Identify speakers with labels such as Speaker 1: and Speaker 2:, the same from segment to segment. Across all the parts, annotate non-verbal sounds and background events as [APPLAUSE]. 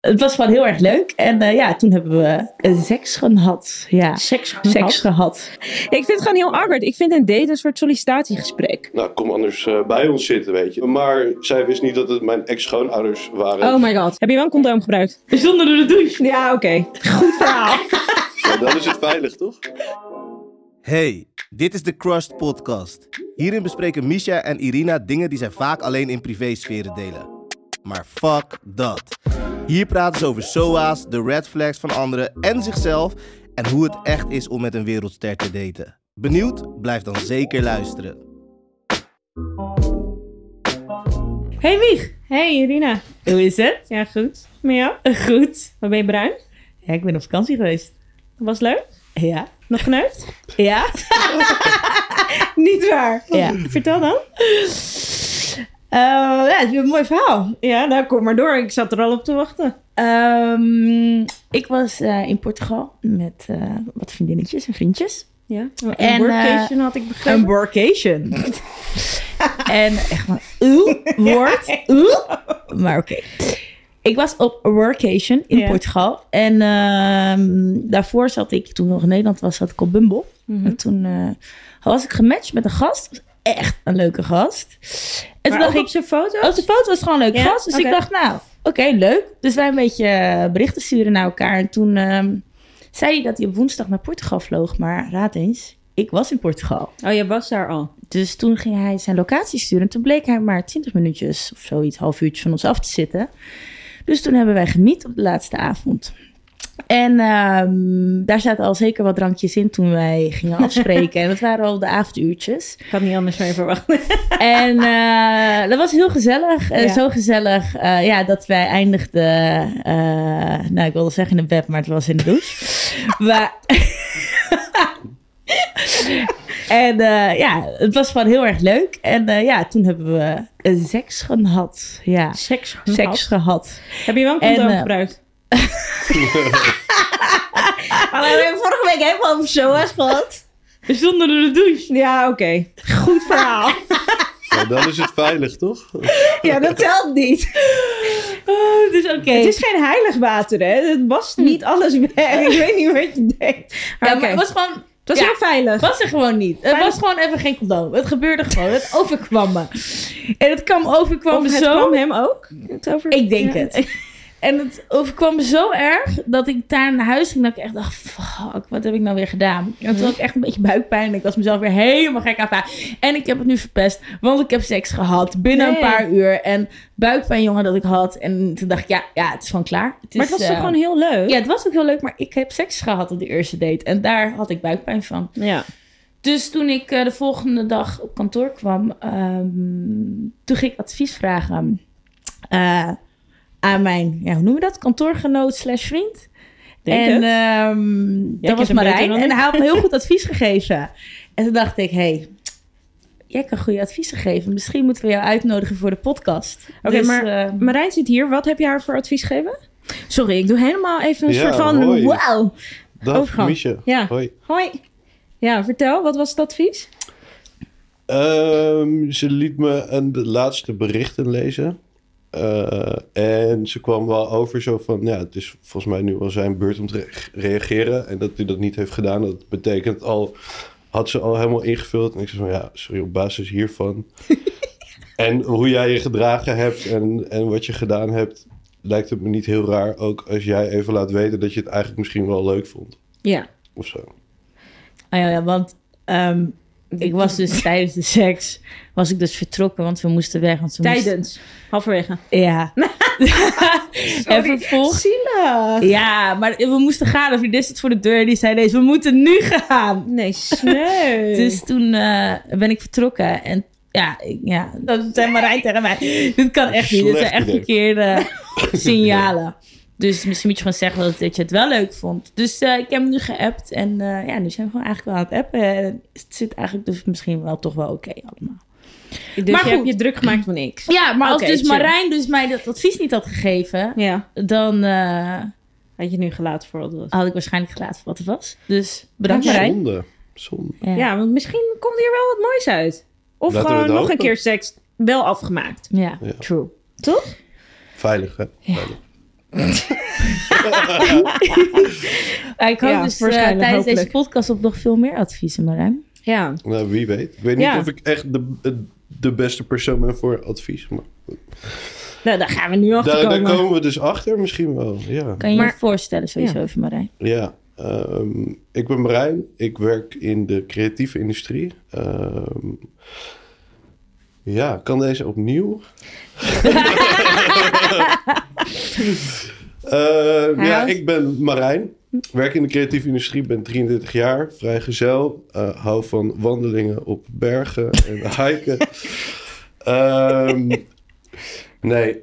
Speaker 1: Het was gewoon heel erg leuk. En eh, ja, toen hebben we seks gehad. Ja,
Speaker 2: Seks
Speaker 1: seks gehad.
Speaker 2: Ik vind het gewoon heel awkward. Ik vind een date een soort sollicitatiegesprek.
Speaker 3: Nou, kom anders eh, bij ons zitten, weet je. Maar zij wist niet dat het mijn ex-schoonouders waren.
Speaker 2: Oh my god. Heb je wel een condoom gebruikt?
Speaker 1: Zonder de douche.
Speaker 2: Ja, oké. Goed verhaal. [LAUGHS]
Speaker 3: Dan is het veilig, toch?
Speaker 4: Hey, dit is de Crushed Podcast. Hierin bespreken Misha en Irina dingen die zij vaak alleen in privésferen delen. Maar fuck dat. Hier praten ze over SOA's, de red flags van anderen en zichzelf en hoe het echt is om met een wereldster te daten. Benieuwd? Blijf dan zeker luisteren.
Speaker 1: Hey Wieg,
Speaker 2: Hey Irina.
Speaker 1: hoe is het?
Speaker 2: Ja, goed. Met jou?
Speaker 1: Goed.
Speaker 2: Waar ben je bruin?
Speaker 1: Ja, ik ben op vakantie geweest.
Speaker 2: Was leuk?
Speaker 1: Ja.
Speaker 2: Nog geneukt?
Speaker 1: Ja? [LAUGHS]
Speaker 2: Niet waar.
Speaker 1: Ja.
Speaker 2: Vertel dan.
Speaker 1: Eh, ja, het is een mooi verhaal.
Speaker 2: Ja, nou kom maar door. Ik zat er al op te wachten.
Speaker 1: Ehm, ik was eh, in Portugal met eh, wat vriendinnetjes en vriendjes.
Speaker 2: Ja. Een
Speaker 1: En,
Speaker 2: workation had ik begrepen.
Speaker 1: Een workation. [LAUGHS] en echt maar, uw woord. uw. Maar oké. Ik was op een workation in. Portugal. En ehm, daarvoor zat ik, toen ik nog in Nederland was, zat ik op Bumble.
Speaker 2: Mhm.
Speaker 1: En toen was ik gematcht met een gast. Echt een leuke gast. En toen
Speaker 2: Maar
Speaker 1: dacht
Speaker 2: ook
Speaker 1: ik,
Speaker 2: op zijn foto?
Speaker 1: op de foto was gewoon een leuke
Speaker 2: Ja,
Speaker 1: gast. Dus ik dacht, nou, oké, leuk. Dus wij een beetje eh, berichten sturen naar elkaar. En toen ehm, zei hij dat hij op woensdag naar Portugal vloog. Maar raad eens, ik was in Portugal.
Speaker 2: Oh, je was daar al.
Speaker 1: Dus toen ging hij zijn locatie sturen. En toen bleek hij maar 20 minuutjes of zoiets, half uurtje van ons af te zitten. Dus toen hebben wij geniet op de laatste avond. En ehm, daar zaten al zeker wat drankjes in toen wij gingen afspreken. [LAUGHS] en dat waren al de avonduurtjes.
Speaker 2: Ik had niet anders je verwachten. [LAUGHS]
Speaker 1: En eh, dat was heel gezellig. Eh. Zo gezellig eh, ja, dat wij eindigden. nou, ik wilde zeggen in het bed, maar het was in de douche. [LAUGHS] maar, en ja, het was gewoon heel erg leuk. En ja, toen hebben we seks gehad. Ja,
Speaker 2: Seks.
Speaker 1: seks gehad.
Speaker 2: Heb je wel een
Speaker 1: En,
Speaker 2: condoom gebruikt?
Speaker 1: Maar we hebben vorige week helemaal over SOA's gehad. Zonder de douche.
Speaker 2: Ja, oké. Goed verhaal.
Speaker 3: Dan is het veilig, toch?
Speaker 2: ja, dat telt niet.
Speaker 1: Oh, dus oké.
Speaker 2: Het is geen heilig water, hè? Het was niet alles weg. Ik weet niet wat je denkt. Maar
Speaker 1: Ja, maar het was gewoon
Speaker 2: Het was
Speaker 1: ja.
Speaker 2: heel veilig.
Speaker 1: Het was er gewoon niet. Het was gewoon even geen condoom. Het gebeurde gewoon. Het overkwam me. En het kwam overkwam
Speaker 2: Of het
Speaker 1: zo.
Speaker 2: kwam hem ook? Het over...
Speaker 1: Ik denk
Speaker 2: Ja.
Speaker 1: het. En het overkwam me zo erg dat ik daar naar huis ging. Dat ik echt dacht, fuck, wat heb ik nou weer gedaan? En toen had ik echt een beetje buikpijn. En ik was mezelf weer helemaal gek aan het. En ik heb het nu verpest. Want ik heb seks gehad binnen
Speaker 2: Nee.
Speaker 1: een paar uur. En buikpijn, jongen, dat ik had. En toen dacht ik, ja, ja het is gewoon klaar. Het
Speaker 2: Maar
Speaker 1: is,
Speaker 2: het was toch
Speaker 1: eh,
Speaker 2: gewoon heel leuk?
Speaker 1: Ja, het was ook heel leuk. Maar ik heb seks gehad op de eerste date. En daar had ik buikpijn van.
Speaker 2: Ja.
Speaker 1: Dus toen ik eh, de volgende dag op kantoor kwam, ehm, toen ging ik advies vragen eh, aan mijn, ja, hoe noem je dat? Kantoorgenoot slash vriend.
Speaker 2: Denk
Speaker 1: en ehm, dat was Marijn. En hij had me heel [LAUGHS] goed advies gegeven. En toen dacht ik, hey, jij kan goede adviezen geven. Misschien moeten we jou uitnodigen voor de podcast.
Speaker 2: Oké,
Speaker 1: Dus,
Speaker 2: maar
Speaker 1: eh,
Speaker 2: Marijn zit hier. Wat heb je haar voor advies gegeven? Sorry, ik doe helemaal even een
Speaker 3: Ja,
Speaker 2: soort van
Speaker 3: hoi.
Speaker 2: wauw.
Speaker 3: Dag,
Speaker 2: Overgang.
Speaker 3: Miesje.
Speaker 2: Ja.
Speaker 3: Hoi.
Speaker 2: Hoi. Ja, vertel, wat was het advies?
Speaker 3: Ehm, ze liet me een, de laatste berichten lezen. Eh, en ze kwam wel over zo van... Ja, het is volgens mij nu wel zijn beurt om te re- reageren. En dat hij dat niet heeft gedaan. Dat betekent al... Had ze al helemaal ingevuld. En ik zei van... Ja, sorry, op basis hiervan... [LAUGHS] en hoe jij je gedragen hebt en, en wat je gedaan hebt... lijkt het me niet heel raar. Ook als jij even laat weten dat je het eigenlijk misschien wel leuk vond.
Speaker 2: Ja.
Speaker 3: Of zo.
Speaker 1: Ah ja, ja, want ehm, ik was dus [LAUGHS] tijdens de seks, was ik dus vertrokken, want we moesten weg. Want we moesten-
Speaker 2: Tijdens. Halverwege.
Speaker 1: Ja. [LAUGHS] en vervolgens...
Speaker 2: Zielig.
Speaker 1: Ja, maar we moesten gaan. Een vriendin zit voor de deur. Die zei deze, we moeten nu gaan.
Speaker 2: Nee, sneu. [LAUGHS]
Speaker 1: Dus toen eh, ben ik vertrokken. En ja, ik, ja, dat zei Marijn tegen mij. Dit kan echt niet. Dit zijn echt verkeerde signalen. Dus misschien moet je gewoon zeggen dat, dat je het wel leuk vond. Dus eh, ik heb hem nu geappt. En eh, ja, nu zijn we gewoon eigenlijk wel aan het appen. En het zit eigenlijk dus misschien wel toch wel oké allemaal.
Speaker 2: dus
Speaker 1: maar
Speaker 2: je hebt je druk gemaakt van niks.
Speaker 1: Ja, maar als dus. Marijn dus mij dat advies niet had gegeven...
Speaker 2: Ja.
Speaker 1: dan eh,
Speaker 2: Had je nu gelaten voor wat het was.
Speaker 1: had ik waarschijnlijk gelaten voor wat het was. Dus bedankt
Speaker 2: Oké.
Speaker 1: Marijn.
Speaker 3: Zonde. Zonde.
Speaker 1: Ja.
Speaker 2: Ja, want misschien komt hier wel wat moois uit. Of
Speaker 3: Laten
Speaker 2: gewoon nog een keer seks wel afgemaakt.
Speaker 1: ja.
Speaker 3: Ja.
Speaker 2: True. Toch?
Speaker 3: Veilig, hè?
Speaker 1: Ja.
Speaker 3: Veilig.
Speaker 1: Ik hoop
Speaker 2: Ja,
Speaker 1: dus eh, tijdens deze podcast op nog veel meer adviezen, Marijn.
Speaker 2: Ja.
Speaker 3: Nou, wie weet. Ik weet niet
Speaker 2: Ja.
Speaker 3: of ik echt de, de beste persoon ben voor advies. Maar
Speaker 2: Nou, daar gaan we nu achter
Speaker 3: daar, daar
Speaker 2: komen.
Speaker 3: komen we dus achter misschien wel. Ja.
Speaker 1: Kan je
Speaker 2: Maar-
Speaker 1: je voorstellen sowieso
Speaker 2: Ja.
Speaker 1: even, Marijn?
Speaker 3: Ja, ehm, ik ben Marijn. Ik werk in de creatieve industrie. Ehm, ja, kan deze opnieuw? [LAUGHS] Eh, ja, ik ben Marijn. Werk in de creatieve industrie, ben 33 jaar, vrijgezel. eh hou van wandelingen op bergen en [LAUGHS] hiken. Ehm, nee, [LAUGHS]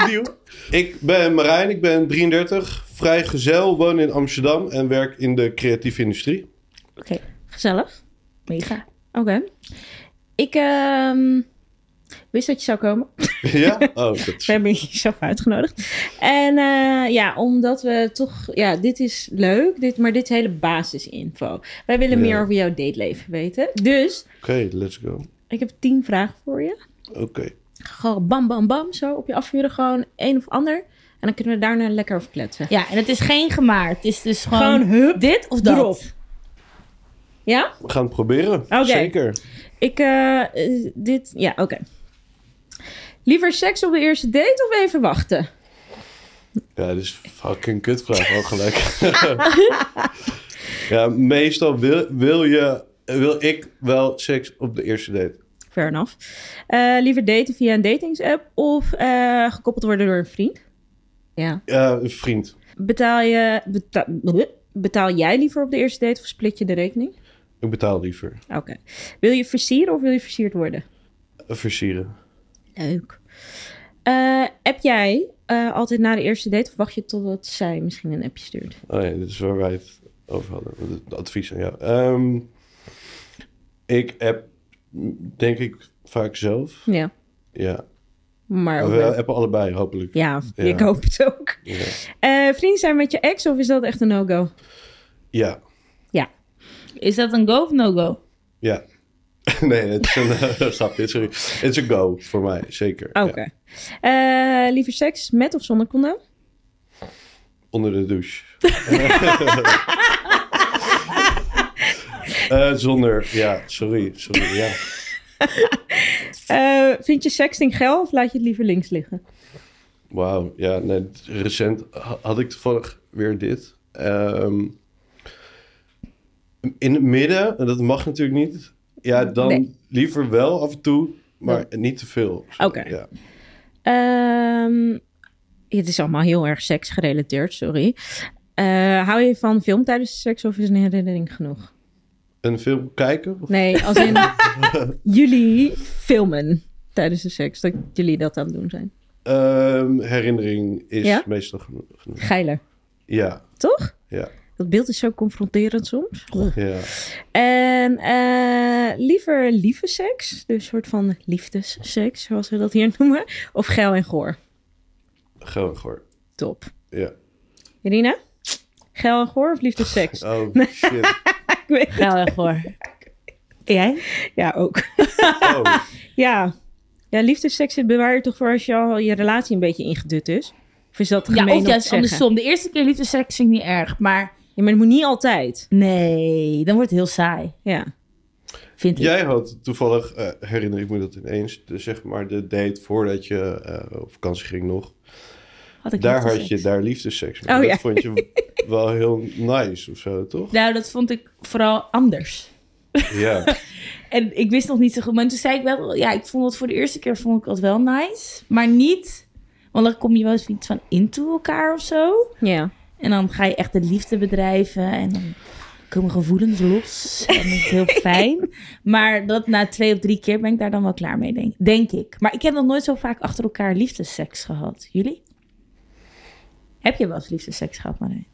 Speaker 3: opnieuw. Ik ben Marijn, ik ben 33, vrijgezel, woon in Amsterdam en werk in de creatieve industrie.
Speaker 1: Oké,
Speaker 2: Gezellig.
Speaker 1: mega.
Speaker 2: Oké. Ik ehm, wist dat je zou komen. [LAUGHS]
Speaker 3: ja? [LAUGHS] Oh, dat is...
Speaker 2: We hebben je zelf uitgenodigd. En eh, ja, omdat we toch... Ja, dit is leuk, dit, maar dit is hele basisinfo. Wij willen
Speaker 3: Ja.
Speaker 2: meer over jouw dateleven weten. Dus
Speaker 3: Oké, let's go.
Speaker 2: ik heb tien vragen voor je.
Speaker 3: Oké.
Speaker 2: Gewoon bam, bam, bam, zo op je afvuren. Gewoon één of ander. En dan kunnen we daarna lekker over kletsen.
Speaker 1: Ja, en het is geen gemaar. Het is dus gewoon,
Speaker 2: Gewoon hup,
Speaker 1: dit of dat.
Speaker 2: erop. Ja?
Speaker 3: We gaan het proberen.
Speaker 2: Oké.
Speaker 3: Zeker.
Speaker 2: Ik, eh, dit, ja, oké. Liever seks op de eerste date of even wachten?
Speaker 3: Ja, dit is fucking kutvraag al gelijk. [LAUGHS] [LAUGHS] ja, meestal wil, wil, je, wil ik wel seks op de eerste date.
Speaker 2: Fair enough. Eh, liever daten via een datingsapp of eh, gekoppeld worden door een vriend? Ja.
Speaker 3: Een vriend.
Speaker 2: Betaal, je, beta- betaal jij liever op de eerste date of split je de rekening?
Speaker 3: Ik betaal liever.
Speaker 2: Oké. Wil je versieren of wil je versierd worden?
Speaker 3: Versieren.
Speaker 2: Leuk. Eh, heb jij eh, altijd na de eerste date of wacht je totdat zij misschien een appje stuurt?
Speaker 3: Oh ja, dit is waar wij het over hadden. Het advies aan jou. Ehm, ik heb, denk ik, vaak zelf.
Speaker 2: Ja.
Speaker 3: Ja.
Speaker 2: Maar ook
Speaker 3: We
Speaker 2: wel-
Speaker 3: hebben allebei, hopelijk.
Speaker 2: Ja,
Speaker 3: Ja.
Speaker 2: ik hoop het ook.
Speaker 3: Ja.
Speaker 2: Eh vrienden zijn met je ex of is dat echt een no-go?
Speaker 3: Ja.
Speaker 1: Is dat een go of no-go?
Speaker 3: ja. [LAUGHS] nee, het is een [LAUGHS] grapje, sorry. Het is een go voor mij, zeker.
Speaker 2: Oké.
Speaker 3: Ja.
Speaker 2: Eh, liever seks met of zonder condoom?
Speaker 3: Onder de douche. [LAUGHS] Eh, zonder, ja, sorry, sorry, ja.
Speaker 2: Eh, vind je sexting geil of laat je het liever links liggen?
Speaker 3: Wauw, ja, nee, recent ha- had ik toevallig weer dit. Ehm, in het midden, en dat mag natuurlijk niet. Ja, dan
Speaker 2: Nee.
Speaker 3: liever wel af en toe, maar niet te veel.
Speaker 2: Oké.
Speaker 3: Ja.
Speaker 2: Ehm, het is allemaal heel erg seksgerelateerd, sorry. Eh, hou je van film tijdens de seks of is een herinnering genoeg?
Speaker 3: Een film kijken? Of-
Speaker 2: Nee, als in [LAUGHS] jullie filmen tijdens de seks, dat jullie dat aan het doen zijn.
Speaker 3: Ehm, herinnering is
Speaker 2: Ja?
Speaker 3: meestal geno- genoeg.
Speaker 2: Geiler,
Speaker 3: Ja,
Speaker 2: toch?
Speaker 3: ja,
Speaker 2: Dat beeld is zo confronterend soms.
Speaker 3: ja.
Speaker 2: En eh, liever lieve seks, dus een soort van liefdesseks, zoals we dat hier [LAUGHS] noemen, of geil en goor.
Speaker 3: Gewoon hoor.
Speaker 2: Top.
Speaker 3: Ja.
Speaker 2: Irina? Geil en goor of liefdesseks?
Speaker 3: Oh, [LAUGHS] shit.
Speaker 2: Ik weet het.
Speaker 1: Nou, echt hoor. Jij?
Speaker 2: Ja, ook.
Speaker 3: Oh, [LAUGHS]
Speaker 2: Ja. Ja, liefdesseks bewaar je toch voor als je al je relatie een beetje ingedut is? Of is dat gemeen
Speaker 1: Ja, of juist andersom. De eerste keer liefdeseks vind ik niet erg, maar
Speaker 2: Ja, maar het moet niet altijd.
Speaker 1: nee, dan wordt het heel saai,
Speaker 2: Ja.
Speaker 1: vind ik.
Speaker 3: Jij had toevallig, eh, herinner ik me dat ineens, de, zeg maar de date voordat je eh, op vakantie ging nog.
Speaker 1: Had ik
Speaker 3: Daar had je daar liefdeseks mee.
Speaker 2: Oh,
Speaker 3: dat
Speaker 2: ja.
Speaker 3: vond je [LAUGHS] wel heel nice of zo, toch?
Speaker 1: Nou, dat vond ik vooral anders.
Speaker 3: Ja. [LAUGHS]
Speaker 1: En ik wist nog niet zo goed. Maar toen zei ik wel, ja, ik vond het voor de eerste keer vond ik het wel nice. Maar niet, want dan kom je wel eens iets van into elkaar of zo.
Speaker 2: Ja.
Speaker 1: En dan ga je echt de liefde bedrijven en dan komen gevoelens los. En dat is heel [LAUGHS] fijn. Maar dat na twee of drie keer ben ik daar dan wel klaar mee, denk, denk ik. Maar ik heb nog nooit zo vaak achter elkaar liefdesseks gehad. Jullie? Heb je wel eens liefdesseks gehad, Marijn?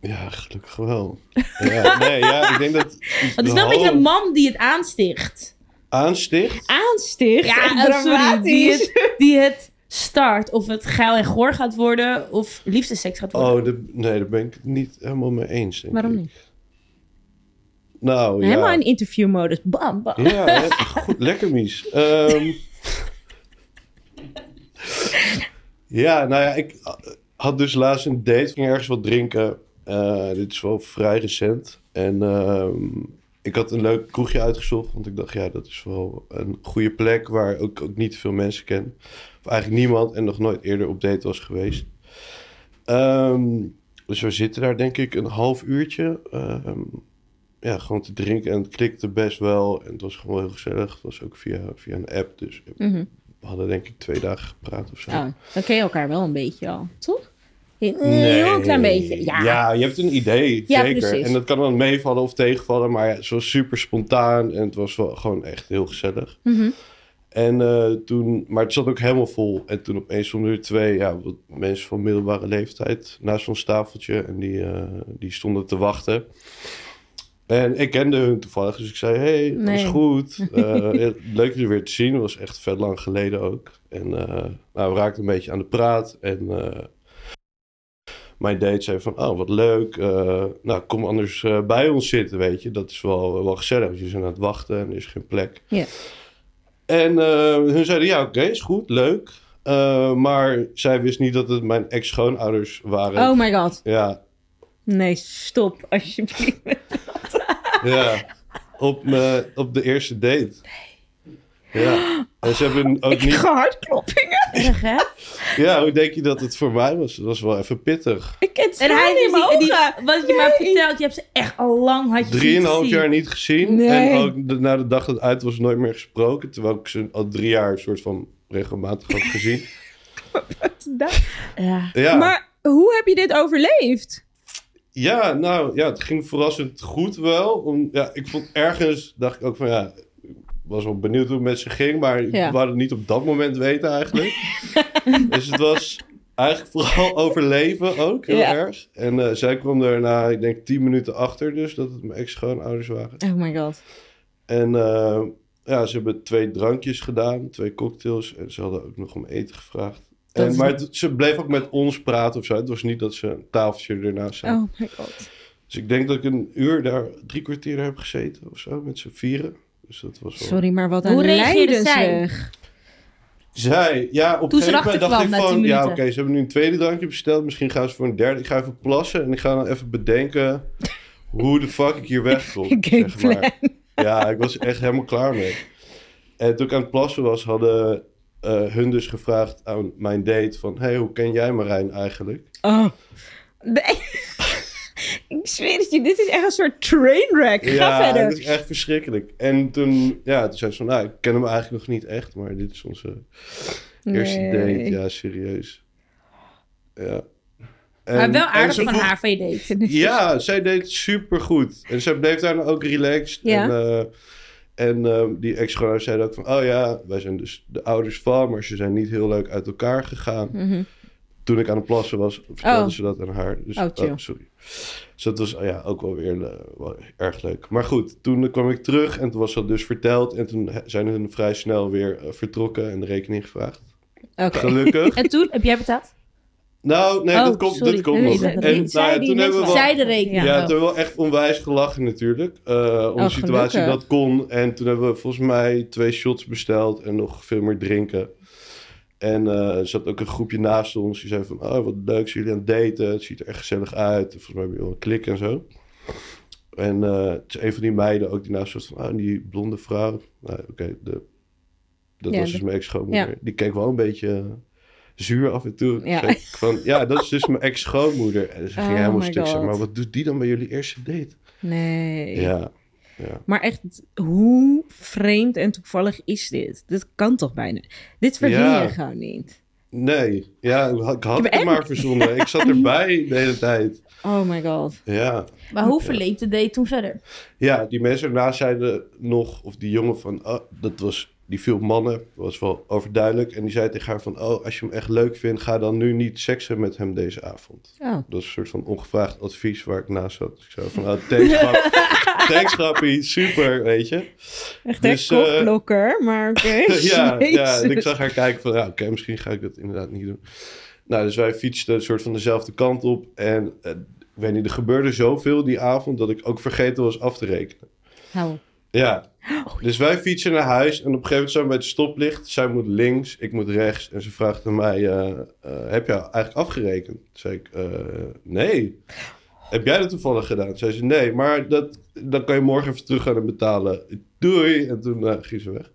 Speaker 3: ja, gelukkig wel. Ja, nee, ja, ik denk dat... [LAUGHS]
Speaker 1: Want het is wel een beetje een man die het aansticht.
Speaker 3: Aansticht?
Speaker 2: Aansticht.
Speaker 1: Ja, eh, sorry, die
Speaker 2: dramatisch.
Speaker 1: het, die het start. Of het geil en goor gaat worden, of liefdesseks gaat worden.
Speaker 3: Oh, de, nee, daar ben ik het niet helemaal mee eens, denk
Speaker 2: Waarom
Speaker 3: ik.
Speaker 2: niet?
Speaker 3: Nou, ja.
Speaker 2: Helemaal in interviewmodus. Bam, bam.
Speaker 3: Ja, hè, goed, lekker mies. Ehm, [LAUGHS] Ja, nou ja, ik had dus laatst een date. ging ergens wat drinken. Eh, dit is wel vrij recent. En ehm, ik had een leuk kroegje uitgezocht. Want ik dacht, ja, dat is wel een goede plek... waar ook, ook niet veel mensen ken. Eigenlijk niemand en nog nooit eerder op date was geweest. Ehm, dus we zitten daar denk ik een half uurtje. ehm, ja, gewoon te drinken. En het klikte best wel. En het was gewoon heel gezellig. Het was ook via, via een app. Dus
Speaker 2: Mhm.
Speaker 3: we hadden denk ik twee dagen gepraat of zo.
Speaker 2: Oh, dan ken je elkaar wel een beetje al, toch? Een heel klein beetje. Ja.
Speaker 3: je hebt een idee,
Speaker 2: Ja,
Speaker 3: zeker.
Speaker 2: precies.
Speaker 3: En dat kan dan meevallen of tegenvallen. Maar ja, het was super spontaan en het was wel gewoon echt heel gezellig.
Speaker 2: Mhm.
Speaker 3: En eh, toen, maar het zat ook helemaal vol. En toen opeens stonden er twee ja, wat mensen van middelbare leeftijd naast ons tafeltje. En die, eh, die stonden te wachten. En ik kende hun toevallig, dus ik zei: Hey, dat is goed. [LAUGHS] Eh, leuk je weer te zien. Dat was echt vet lang geleden ook. En nou, we raakten een beetje aan de praat. En mijn date zei: van, Oh, wat leuk. Nou, kom anders bij ons zitten, weet je. Dat is wel, wel gezellig. want Je zijn aan het wachten en er is geen plek.
Speaker 2: Ja.
Speaker 3: En eh, hun zeiden: Ja, oké, is goed, leuk. Eh, maar zij wist niet dat het mijn ex-schoonouders waren.
Speaker 2: Oh my god.
Speaker 3: Ja,
Speaker 2: Nee, stop alsjeblieft.
Speaker 3: Ja, op, me, op de eerste date. Ja, en ze hebben ook
Speaker 2: Ik
Speaker 3: niet...
Speaker 2: ga hartkloppingen. [LAUGHS]
Speaker 1: Erg, hè?
Speaker 3: Ja, hoe denk je dat het voor mij was? Dat was wel even pittig.
Speaker 2: Ik ken het
Speaker 1: En hij
Speaker 2: in mijn
Speaker 1: die, wat je maar hebt verteld, je hebt ze echt al lang had je
Speaker 3: Drieënhalf jaar niet gezien.
Speaker 2: Nee.
Speaker 3: En ook de- na de dag dat het uit was nooit meer gesproken. Terwijl ik ze al drie jaar een soort van regelmatig had gezien. [LAUGHS]
Speaker 1: Ja.
Speaker 3: Ja,
Speaker 2: Maar hoe heb je dit overleefd?
Speaker 3: ja nou ja, het ging verrassend goed wel. Om, ja, ik vond ergens, dacht ik ook van ja... Was wel benieuwd hoe het met ze ging, maar ik
Speaker 2: Ja.
Speaker 3: wou het niet op dat moment weten eigenlijk. [LAUGHS] dus het was eigenlijk vooral [LAUGHS] overleven ook, heel
Speaker 2: Ja.
Speaker 3: erg. En eh, zij kwam er na, ik denk, tien minuten achter dus, dat het mijn ex-schoonouders waren.
Speaker 2: Oh my god.
Speaker 3: En eh, ja, ze hebben twee drankjes gedaan, twee cocktails. En ze hadden ook nog om eten gevraagd. En,
Speaker 2: is-
Speaker 3: maar het- ze bleef ook met ons praten of zo. Het was niet dat ze een tafeltje ernaast zei.
Speaker 2: Oh my god.
Speaker 3: Dus ik denk dat ik een uur daar, drie kwartier heb gezeten of zo, met z'n vieren. Dus dat was wel...
Speaker 2: Sorry, maar wat
Speaker 1: Hoe
Speaker 2: een
Speaker 1: reageerde zij?
Speaker 3: ja, op
Speaker 1: Toen
Speaker 3: een gegeven moment dacht ik van...
Speaker 1: 10
Speaker 3: Ja, oké, ze hebben nu een tweede drankje besteld. Misschien gaan ze voor een derde. Ik ga even plassen en ik ga dan even bedenken... [LAUGHS] hoe de fuck ik hier wegkom. Zeg maar.
Speaker 2: plan.
Speaker 3: Ja, ik was echt helemaal klaar mee. En toen ik aan het plassen was, hadden eh, hun dus gevraagd aan mijn date van... hey, hoe ken jij Marijn eigenlijk?
Speaker 2: Oh. Nee. [LAUGHS] [LAUGHS] ik zweer het je, dit is echt een soort trainwreck. Ga
Speaker 3: ja,
Speaker 2: verder.
Speaker 3: dat is echt verschrikkelijk. En toen, ja, toen zei ze van... nou, ik ken hem eigenlijk nog niet echt... maar dit is onze eerste date. Ja, serieus. Ja.
Speaker 1: Maar
Speaker 3: En-
Speaker 1: wel
Speaker 3: en
Speaker 1: aardig
Speaker 3: ze
Speaker 1: van haar van je date. [LAUGHS]
Speaker 3: Ja, zij deed super goed. En zij bleef daarna ook relaxed.
Speaker 2: Ja.
Speaker 3: En, eh, en eh, die ex-schoonouders zeiden ook van... Oh ja, wij zijn dus de ouders van... maar ze zijn niet heel leuk uit elkaar gegaan.
Speaker 2: Mhm.
Speaker 3: Toen ik aan het plassen was, vertelde
Speaker 2: Oh.
Speaker 3: ze dat aan haar. Dus,
Speaker 2: Oh, chill.
Speaker 3: sorry. Dus dat was oh ja, ook wel weer eh, wel erg leuk. Maar goed, toen kwam ik terug en toen was dat dus verteld. En toen zijn hun vrij snel weer eh, vertrokken en de rekening gevraagd.
Speaker 2: Oké.
Speaker 3: Gelukkig. [LAUGHS]
Speaker 1: En toen, heb jij betaald?
Speaker 3: nou, nee,
Speaker 1: Oh,
Speaker 3: dat komt,
Speaker 1: sorry.
Speaker 3: dat komt
Speaker 1: Nee,
Speaker 3: nog.
Speaker 1: dat-
Speaker 3: En nou ja, toen hebben we wel...
Speaker 1: Zij de rekening.
Speaker 3: Ja, toen hebben we wel echt onwijs gelachen natuurlijk. eh, om
Speaker 2: Oh,
Speaker 3: de situatie
Speaker 2: gelukkig.
Speaker 3: dat kon. En toen hebben we volgens mij twee shots besteld en nog veel meer drinken. En eh, er zat ook een groepje naast ons. Die zei van, oh wat leuk, zijn jullie aan het daten? Het ziet er echt gezellig uit. Volgens mij hebben we wel een klik en zo. En eh, het is een van die meiden ook die naast ons van, oh die blonde vrouw. Nou, oké, dat
Speaker 2: Ja,
Speaker 3: was dus mijn ex-schoonmoeder.
Speaker 2: ja.
Speaker 3: Die keek wel een beetje eh, zuur af en toe.
Speaker 2: Ja.
Speaker 3: Zei Van, ja, dat is dus mijn ex-schoonmoeder. En ze ging
Speaker 2: Oh
Speaker 3: helemaal stuk. Zeg maar wat doet die dan bij jullie eerste date?
Speaker 2: Nee.
Speaker 3: Ja, ja.
Speaker 2: Maar echt, hoe vreemd en toevallig is dit? Dit kan toch bijna? Dit verdien
Speaker 3: Ja.
Speaker 2: je gewoon niet.
Speaker 3: Nee, ja, ik had
Speaker 2: Ik
Speaker 3: het maar verzonnen. Ik zat erbij de hele tijd.
Speaker 2: Oh my god.
Speaker 3: Ja.
Speaker 1: Maar hoe verleed de date toen verder?
Speaker 3: ja, die mensen ernaast zeiden nog, of die jongen van, oh, dat was, die viel mannen, was wel overduidelijk. En die zei tegen haar van, oh, als je hem echt leuk vindt, ga dan nu niet seksen met hem deze avond.
Speaker 2: Oh.
Speaker 3: Dat is een soort van ongevraagd advies waar ik naast zat. Dus ik zei van, oh, grap, [LAUGHS] thanks grappie, super, weet je.
Speaker 2: Echt
Speaker 3: Dus,
Speaker 2: een
Speaker 3: eh,
Speaker 2: maar oké. [LAUGHS]
Speaker 3: ja, ja, en ik zag haar kijken van, ja, oké, misschien ga ik dat inderdaad niet doen. Nou, dus wij fietsten een soort van dezelfde kant op. En eh, ik weet niet, er gebeurde zoveel die avond dat ik ook vergeten was af te rekenen.
Speaker 2: Hou.
Speaker 3: Ja, Dus wij fietsen naar huis en op een gegeven moment zijn we bij het stoplicht. Zij moet links, ik moet rechts. En ze vraagt aan mij, eh, heb je eigenlijk afgerekend? Toen zei ik, nee. Heb jij dat toevallig gedaan? Zei ze, nee, maar dat, dan kan je morgen even terug gaan en betalen. Doei. En toen eh, ging ze weg.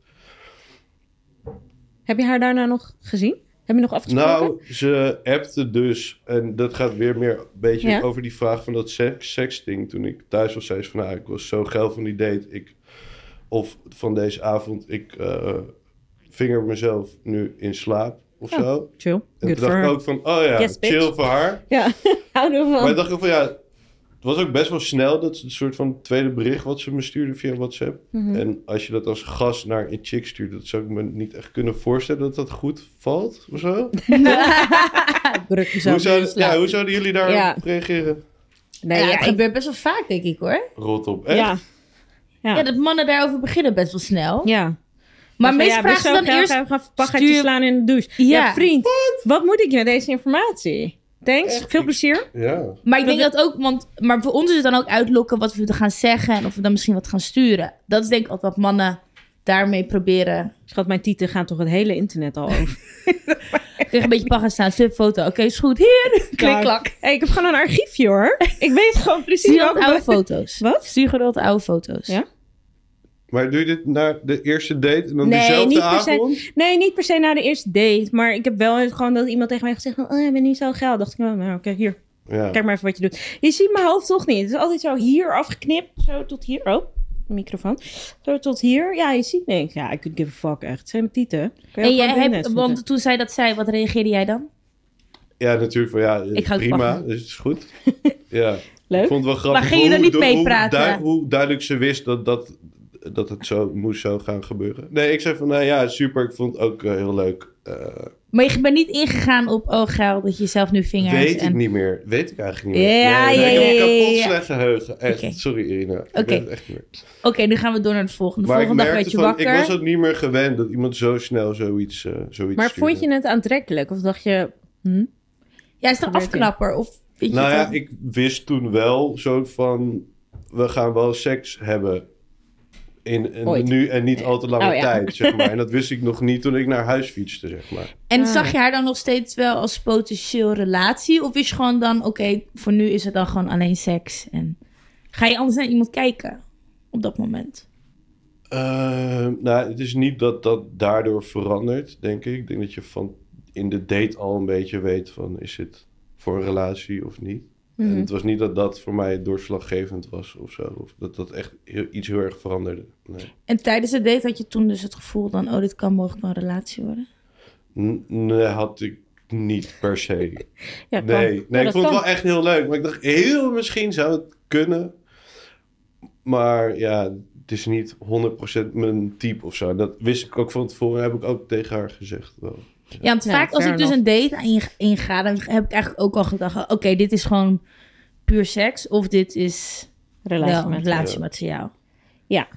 Speaker 2: Heb je haar daarna nog gezien? Heb je nog afgesproken?
Speaker 3: Nou, ze appte dus, en dat gaat weer meer een beetje
Speaker 2: Ja.
Speaker 3: over die vraag van dat seks, seksding. Toen ik thuis was, zei ze van, nou, ik was zo geil van die date. Ik, of van deze avond, ik eh, vinger mezelf nu in slaap of
Speaker 2: Oh,
Speaker 3: zo.
Speaker 2: Chill.
Speaker 3: En
Speaker 2: Good
Speaker 3: toen dacht ik ook van, oh ja,
Speaker 2: Yes, bitch.
Speaker 3: chill voor haar.
Speaker 2: Ja, [LAUGHS] houden we van.
Speaker 3: Maar ik dacht ook van, ja, het was ook best wel snel. Dat soort van tweede bericht wat ze me stuurde via WhatsApp.
Speaker 2: Mhm.
Speaker 3: En als je dat als gast naar een chick stuurt, dat zou ik me niet echt kunnen voorstellen dat dat goed valt of zo. [LAUGHS] [LAUGHS] Hoe,
Speaker 1: jezelf
Speaker 3: zou,
Speaker 1: in slaap.
Speaker 3: ja, hoe zouden jullie daarop
Speaker 2: Ja.
Speaker 3: reageren?
Speaker 2: Nee,
Speaker 1: ja,
Speaker 2: ja,
Speaker 1: het
Speaker 2: ik-
Speaker 1: gebeurt best wel vaak, denk ik hoor.
Speaker 3: Rot op. Echt?
Speaker 2: ja. Ja.
Speaker 1: Ja, dat mannen daarover beginnen best wel snel.
Speaker 2: ja.
Speaker 1: Maar meestal
Speaker 2: ja,
Speaker 1: vragen ze dan eerst...
Speaker 2: Gaan, gaan pakketje
Speaker 1: stuur-
Speaker 2: slaan in de douche. Ja,
Speaker 1: Ja.
Speaker 2: vriend. Wat? moet ik met deze informatie? Thanks.
Speaker 3: Echt?
Speaker 2: Veel plezier.
Speaker 3: Ja.
Speaker 1: Maar ik denk dat ook, want maar voor ons is het dan ook uitlokken wat we gaan zeggen en of we dan misschien wat gaan sturen. Dat is denk ik altijd wat mannen daarmee proberen.
Speaker 2: Schat, mijn tieten gaan toch het hele internet al over.
Speaker 1: Ik kreeg een beetje pa gaan staan, slip foto. Oké, is goed. Hier, klik, klak.
Speaker 2: Hey, ik heb gewoon een archiefje hoor. Ik weet gewoon precies
Speaker 1: Stuur oude foto's.
Speaker 2: Wat?
Speaker 1: Stuur oude foto's.
Speaker 2: Ja?
Speaker 3: Maar doe je dit naar de eerste date en dan
Speaker 2: Nee,
Speaker 3: diezelfde
Speaker 2: niet per se.
Speaker 3: avond?
Speaker 2: Nee, niet per se na de eerste date. Maar ik heb wel gewoon dat iemand tegen mij heeft gezegd... van, Oh, je bent niet zo geil. dacht ik, nou oké, hier.
Speaker 3: Ja.
Speaker 2: Kijk maar even wat je doet. Je ziet mijn hoofd toch niet. Het is altijd zo hier afgeknipt. Zo tot hier. Oh, microfoon. Zo tot hier. Ja, je ziet niks. Ja, I could give a fuck echt. Het zijn mijn tieten. Je
Speaker 1: En jij hebt, want toen zij dat zei, wat reageerde jij dan?
Speaker 3: ja, natuurlijk van ja,
Speaker 1: Ik
Speaker 3: prima, dus het is goed. [LAUGHS] ja.
Speaker 2: Leuk.
Speaker 3: Ik vond het wel grappig
Speaker 1: ging je er niet
Speaker 3: hoe-
Speaker 1: mee
Speaker 3: hoe
Speaker 1: praten?
Speaker 3: hoe duidelijk ze wist dat, dat, dat het zo moest zo gaan gebeuren. Nee, ik zei van, nou ja, super. Ik vond het ook eh, heel leuk. Eh,
Speaker 1: Maar je bent niet ingegaan op, oh geil, dat je zelf nu vingers
Speaker 3: weet
Speaker 1: en...
Speaker 3: ik niet meer. Weet ik eigenlijk niet meer.
Speaker 1: Ja,
Speaker 3: nee,
Speaker 1: ja,
Speaker 3: nee, ik heb
Speaker 1: ja,
Speaker 3: een
Speaker 1: ja,
Speaker 3: kapot
Speaker 1: ja.
Speaker 3: slecht geheugen. Echt, sorry Irina. Ik
Speaker 1: Oké.
Speaker 3: weet het echt niet meer.
Speaker 1: Oké, nu gaan we door naar de volgende.
Speaker 3: Maar ik
Speaker 1: volgende dag werd je
Speaker 3: van,
Speaker 1: wakker.
Speaker 3: ik was ook niet meer gewend dat iemand zo snel zoiets, eh zoiets
Speaker 2: Maar
Speaker 3: stuurde.
Speaker 2: vond je het aantrekkelijk? Of dacht je... Hm?
Speaker 1: Ja, is het een
Speaker 2: Gebeurt
Speaker 1: afknapper? Of
Speaker 3: Nou
Speaker 1: het
Speaker 3: ja,
Speaker 1: dan?
Speaker 3: ik wist toen wel zo van... We gaan wel seks hebben. In, in nu en niet al te lange
Speaker 2: Oh, ja.
Speaker 3: tijd, zeg maar. En dat [LAUGHS] wist ik nog niet toen ik naar huis fietste, zeg maar.
Speaker 1: En
Speaker 2: Ah.
Speaker 1: zag je haar dan nog steeds wel als potentieel relatie? Of is je gewoon dan, oké, voor nu is het dan gewoon alleen seks? En ga je anders naar iemand kijken op dat moment?
Speaker 3: Eh, nou, het is niet dat dat daardoor verandert, denk ik. Ik denk dat je van in de date al een beetje weet van... Is het voor een relatie of niet? En
Speaker 2: Mhm.
Speaker 3: het was niet dat dat voor mij doorslaggevend was of zo. Of dat dat echt heel- iets heel erg veranderde. Nee.
Speaker 1: En tijdens de date had je toen dus het gevoel dan, oh, dit kan mogelijk wel een relatie worden?
Speaker 3: N- nee, had ik niet per se. [LAUGHS]
Speaker 2: Ja, kan.
Speaker 3: Nee,
Speaker 2: Ja,
Speaker 3: nee ik vond het wel echt heel leuk. Maar ik dacht, heel misschien zou het kunnen. Maar ja, het is niet 100% mijn type of zo. Dat wist ik ook van tevoren. Heb ik ook tegen haar gezegd. Wel.
Speaker 1: Ja, want
Speaker 2: Ja,
Speaker 1: vaak als ik dus een date inga, inga, dan heb ik eigenlijk ook al gedacht, oké, dit is gewoon puur seks. Of dit is relatiemateriaal.
Speaker 2: Ja.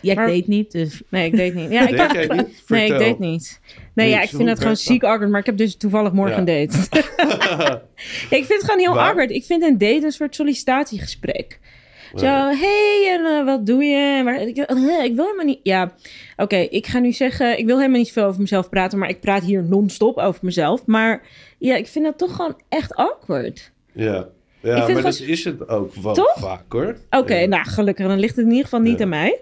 Speaker 1: Jij
Speaker 2: Maar-
Speaker 1: date niet, dus...
Speaker 2: Nee, ik deed niet. Ja, [LAUGHS] ik
Speaker 3: Deed jij niet?
Speaker 2: Nee, ik deed niet. Nee, ja, ik vind het gewoon ziek awkward. Maar ik heb dus toevallig morgen
Speaker 3: Ja.
Speaker 2: een date. [LAUGHS] [LAUGHS] ik vind het gewoon heel
Speaker 3: Waar?
Speaker 2: awkward. Ik vind een date een soort sollicitatiegesprek. Zo, hey, en eh, wat doe je? Maar ik, eh, ik wil helemaal niet... Ja, oké, ik ga nu zeggen... Ik wil helemaal niet veel over mezelf praten... maar ik praat hier non-stop over mezelf. Maar ja, ik vind dat toch gewoon echt awkward.
Speaker 3: Ja, ja maar dat is het ook wel
Speaker 2: Toch?
Speaker 3: vaak hoor.
Speaker 2: Oké,
Speaker 3: Ja.
Speaker 2: nou gelukkig. Dan ligt het in ieder geval niet
Speaker 3: Ja.
Speaker 2: aan mij.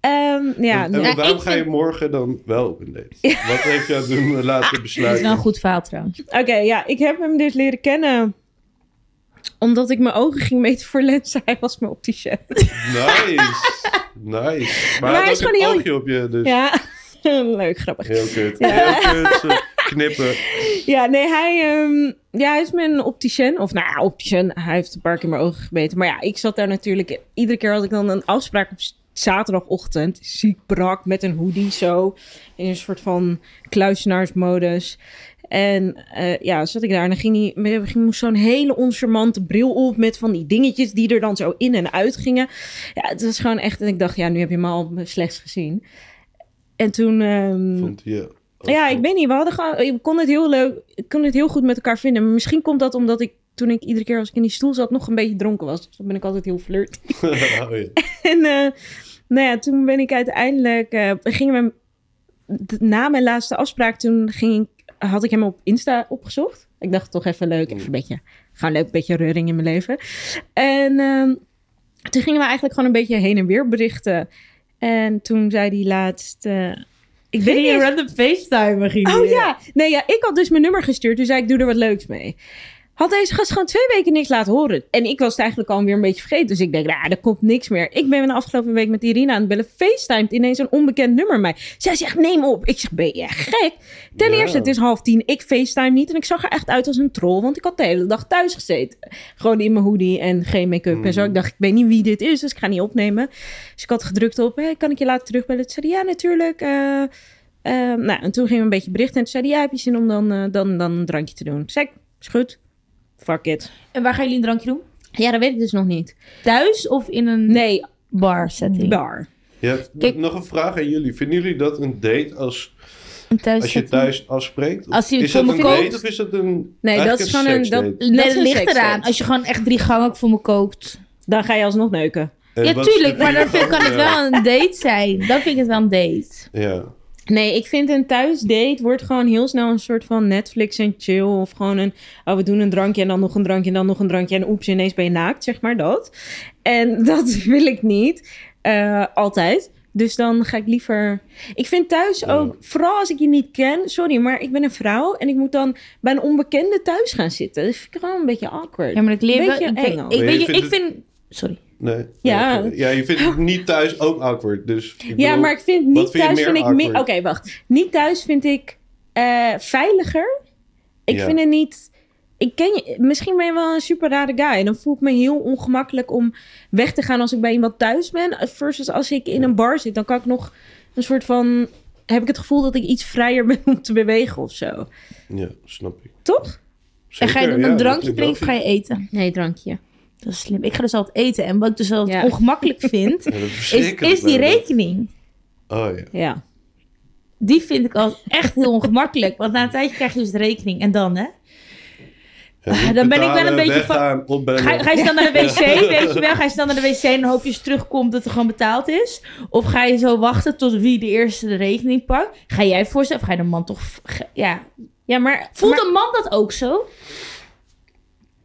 Speaker 2: Ehm, ja,
Speaker 3: en, en
Speaker 2: nou,
Speaker 3: waarom ga je
Speaker 1: vind-
Speaker 3: morgen dan wel op een date? Wat heeft jou doen laten
Speaker 1: Dat is
Speaker 3: besluiten?
Speaker 1: wel een goed verhaal trouwens.
Speaker 2: Oké, ja, ik heb hem dus leren kennen omdat ik mijn ogen ging meten voor lenzen. Hij was mijn opticien.
Speaker 3: Nice, nice. Maar,
Speaker 2: hij
Speaker 3: hij
Speaker 2: is
Speaker 3: had ook
Speaker 2: gewoon
Speaker 3: een
Speaker 2: heel-
Speaker 3: op je, dus
Speaker 2: Ja, [LAUGHS] leuk, grappig.
Speaker 3: heel kut.
Speaker 2: Ja.
Speaker 3: Heel kut, knippen.
Speaker 2: Ja, nee, hij, ehm, ja, hij is mijn opticien. Of nou ja, opticien. Hij heeft een paar keer mijn ogen gebeten. Maar ja, ik zat daar natuurlijk... Iedere keer had ik dan een afspraak op zaterdagochtend. Ziek brak met een hoodie zo. In een soort van kluisenaarsmodus. En eh, ja, zat ik daar en dan ging hij, ging, moest zo'n hele oncharmante bril op met van die dingetjes die er dan zo in en uit gingen. Ja, het was gewoon echt, en ik dacht, ja, nu heb je me al slechts gezien. En toen, ehm,
Speaker 3: Vond je
Speaker 2: ja, ik weet niet. We hadden gewoon, ik kon het heel leuk, ik kon het heel goed met elkaar vinden. Maar misschien komt dat omdat ik toen ik iedere keer als ik in die stoel zat nog een beetje dronken was. Dus dan ben ik altijd heel flirt. [LAUGHS]
Speaker 3: oh, ja. [LAUGHS]
Speaker 2: en eh, Nou ja, toen ben ik uiteindelijk... eh gingen we, na mijn laatste afspraak, toen ging ik, had ik hem op Insta opgezocht. Ik dacht toch even leuk, even een beetje... Gewoon leuk, een beetje reuring in mijn leven. En ehm, toen gingen we eigenlijk gewoon een beetje heen en weer berichten. En toen zei hij laatst... eh, ik weet
Speaker 1: Ben
Speaker 2: eens-
Speaker 1: random FaceTime ging
Speaker 2: Oh ja, nee ja, ik had dus mijn nummer gestuurd. Dus zei ik, doe er wat leuks mee. Had deze gast gewoon twee weken niks laten horen. En ik was het eigenlijk alweer een beetje vergeten. Dus ik denk, nou, er komt niks meer. Ik ben de afgelopen week met Irina aan het bellen. FaceTimed ineens een onbekend nummer mij. Zij zegt, neem op. Ik zeg, ben je gek? Ten
Speaker 3: Ja.
Speaker 2: eerste, het is half tien. Ik FaceTime niet. En ik zag er echt uit als een troll. Want ik had de hele dag thuis gezeten. Gewoon in mijn hoodie en geen make-up en zo. Ik dacht, ik weet niet wie dit is. Dus ik ga niet opnemen. Dus ik had gedrukt op, hey, kan ik je later terugbellen? Toen zei ja, natuurlijk. eh, eh, nou, en toen gingen we een beetje berichten. En toen zei hij, ja, heb je zin om dan, eh, dan, dan een drankje te doen? Zei ik, is goed. Fuck it.
Speaker 1: En waar gaan jullie een drankje doen?
Speaker 2: Ja, dat weet ik dus nog niet.
Speaker 1: Thuis of in een
Speaker 2: Nee,
Speaker 1: bar setting?
Speaker 2: bar.
Speaker 3: Ja,
Speaker 1: Kijk-
Speaker 3: nog een vraag aan jullie. Vinden jullie dat een date als,
Speaker 1: Een thuis
Speaker 3: als je thuis afspreekt?
Speaker 1: Als het
Speaker 3: is
Speaker 1: voor
Speaker 3: dat
Speaker 1: me
Speaker 3: een
Speaker 1: kookt?
Speaker 3: date of is dat een
Speaker 2: Nee, dat is gewoon een- dat-
Speaker 1: Nee, dat
Speaker 2: een
Speaker 1: ligt eraan. Als je gewoon echt drie gangen voor me kookt.
Speaker 2: Dan ga je alsnog neuken.
Speaker 3: En
Speaker 1: ja, tuurlijk. Maar dan vind- kan het wel een date zijn. Dan vind ik het wel een date.
Speaker 3: Ja.
Speaker 2: Nee, ik vind een thuisdate wordt gewoon heel snel een soort van Netflix en chill. Of gewoon een, oh, we doen een drankje en dan nog een drankje en dan nog een drankje. En oeps, ineens ben je naakt, zeg maar dat. En [LAUGHS] dat wil ik niet. eh, altijd. Dus dan ga ik liever... Ik vind thuis
Speaker 3: Ja.
Speaker 2: ook, vooral als ik je niet ken... Sorry, maar ik ben een vrouw en ik moet dan bij een onbekende thuis gaan zitten. Dat vind ik gewoon een beetje awkward.
Speaker 1: Ja, maar ik leer wel...
Speaker 2: Beetje
Speaker 1: Ik,
Speaker 2: eng
Speaker 1: ik,
Speaker 2: al.
Speaker 1: ik,
Speaker 3: Maar
Speaker 1: weet
Speaker 3: je
Speaker 1: ik vind... Sorry.
Speaker 3: Nee.
Speaker 2: Ja.
Speaker 3: Nee, Ja, je vindt het niet thuis ook awkward. Dus
Speaker 2: Ja,
Speaker 3: bedoel-
Speaker 2: maar ik vind niet
Speaker 3: vind
Speaker 2: thuis vind ik meer. Oké, wacht. Niet thuis vind ik eh, veiliger. Ik
Speaker 3: Ja.
Speaker 2: vind het niet. Ik ken je. Misschien ben je wel een super rare guy. En dan voel ik me heel ongemakkelijk om weg te gaan als ik bij iemand thuis ben. Versus als ik in een bar zit, dan kan ik nog een soort van. Heb ik het gevoel dat ik iets vrijer [LAUGHS] ben om te bewegen of zo.
Speaker 3: Ja, snap ik.
Speaker 2: Toch?
Speaker 1: En ga je dan een drankje drinken of ga je eten?
Speaker 2: Nee, drankje.
Speaker 1: Dat is slim. Ik ga dus altijd eten. En wat ik dus altijd
Speaker 2: Ja.
Speaker 1: ongemakkelijk vind, [LAUGHS]
Speaker 3: Ja,
Speaker 1: is, is die rekening.
Speaker 3: Oh ja.
Speaker 2: Ja.
Speaker 1: Die vind ik altijd echt heel ongemakkelijk. Want na een tijdje krijg je dus de rekening. En dan, hè?
Speaker 3: Ja, niet
Speaker 1: Dan ben ik wel een beetje van-. Ga, ga je snel naar de wc, [LAUGHS] weet je wel? Ga je snel naar de wc en dan hoop je eens terugkomt dat er gewoon betaald is? Of ga je zo wachten tot wie de eerste de rekening pakt? Ga jij voorstellen of ga je de man toch... Ja.
Speaker 2: Ja, maar.
Speaker 1: Voelt
Speaker 2: maar-
Speaker 1: een man dat ook zo?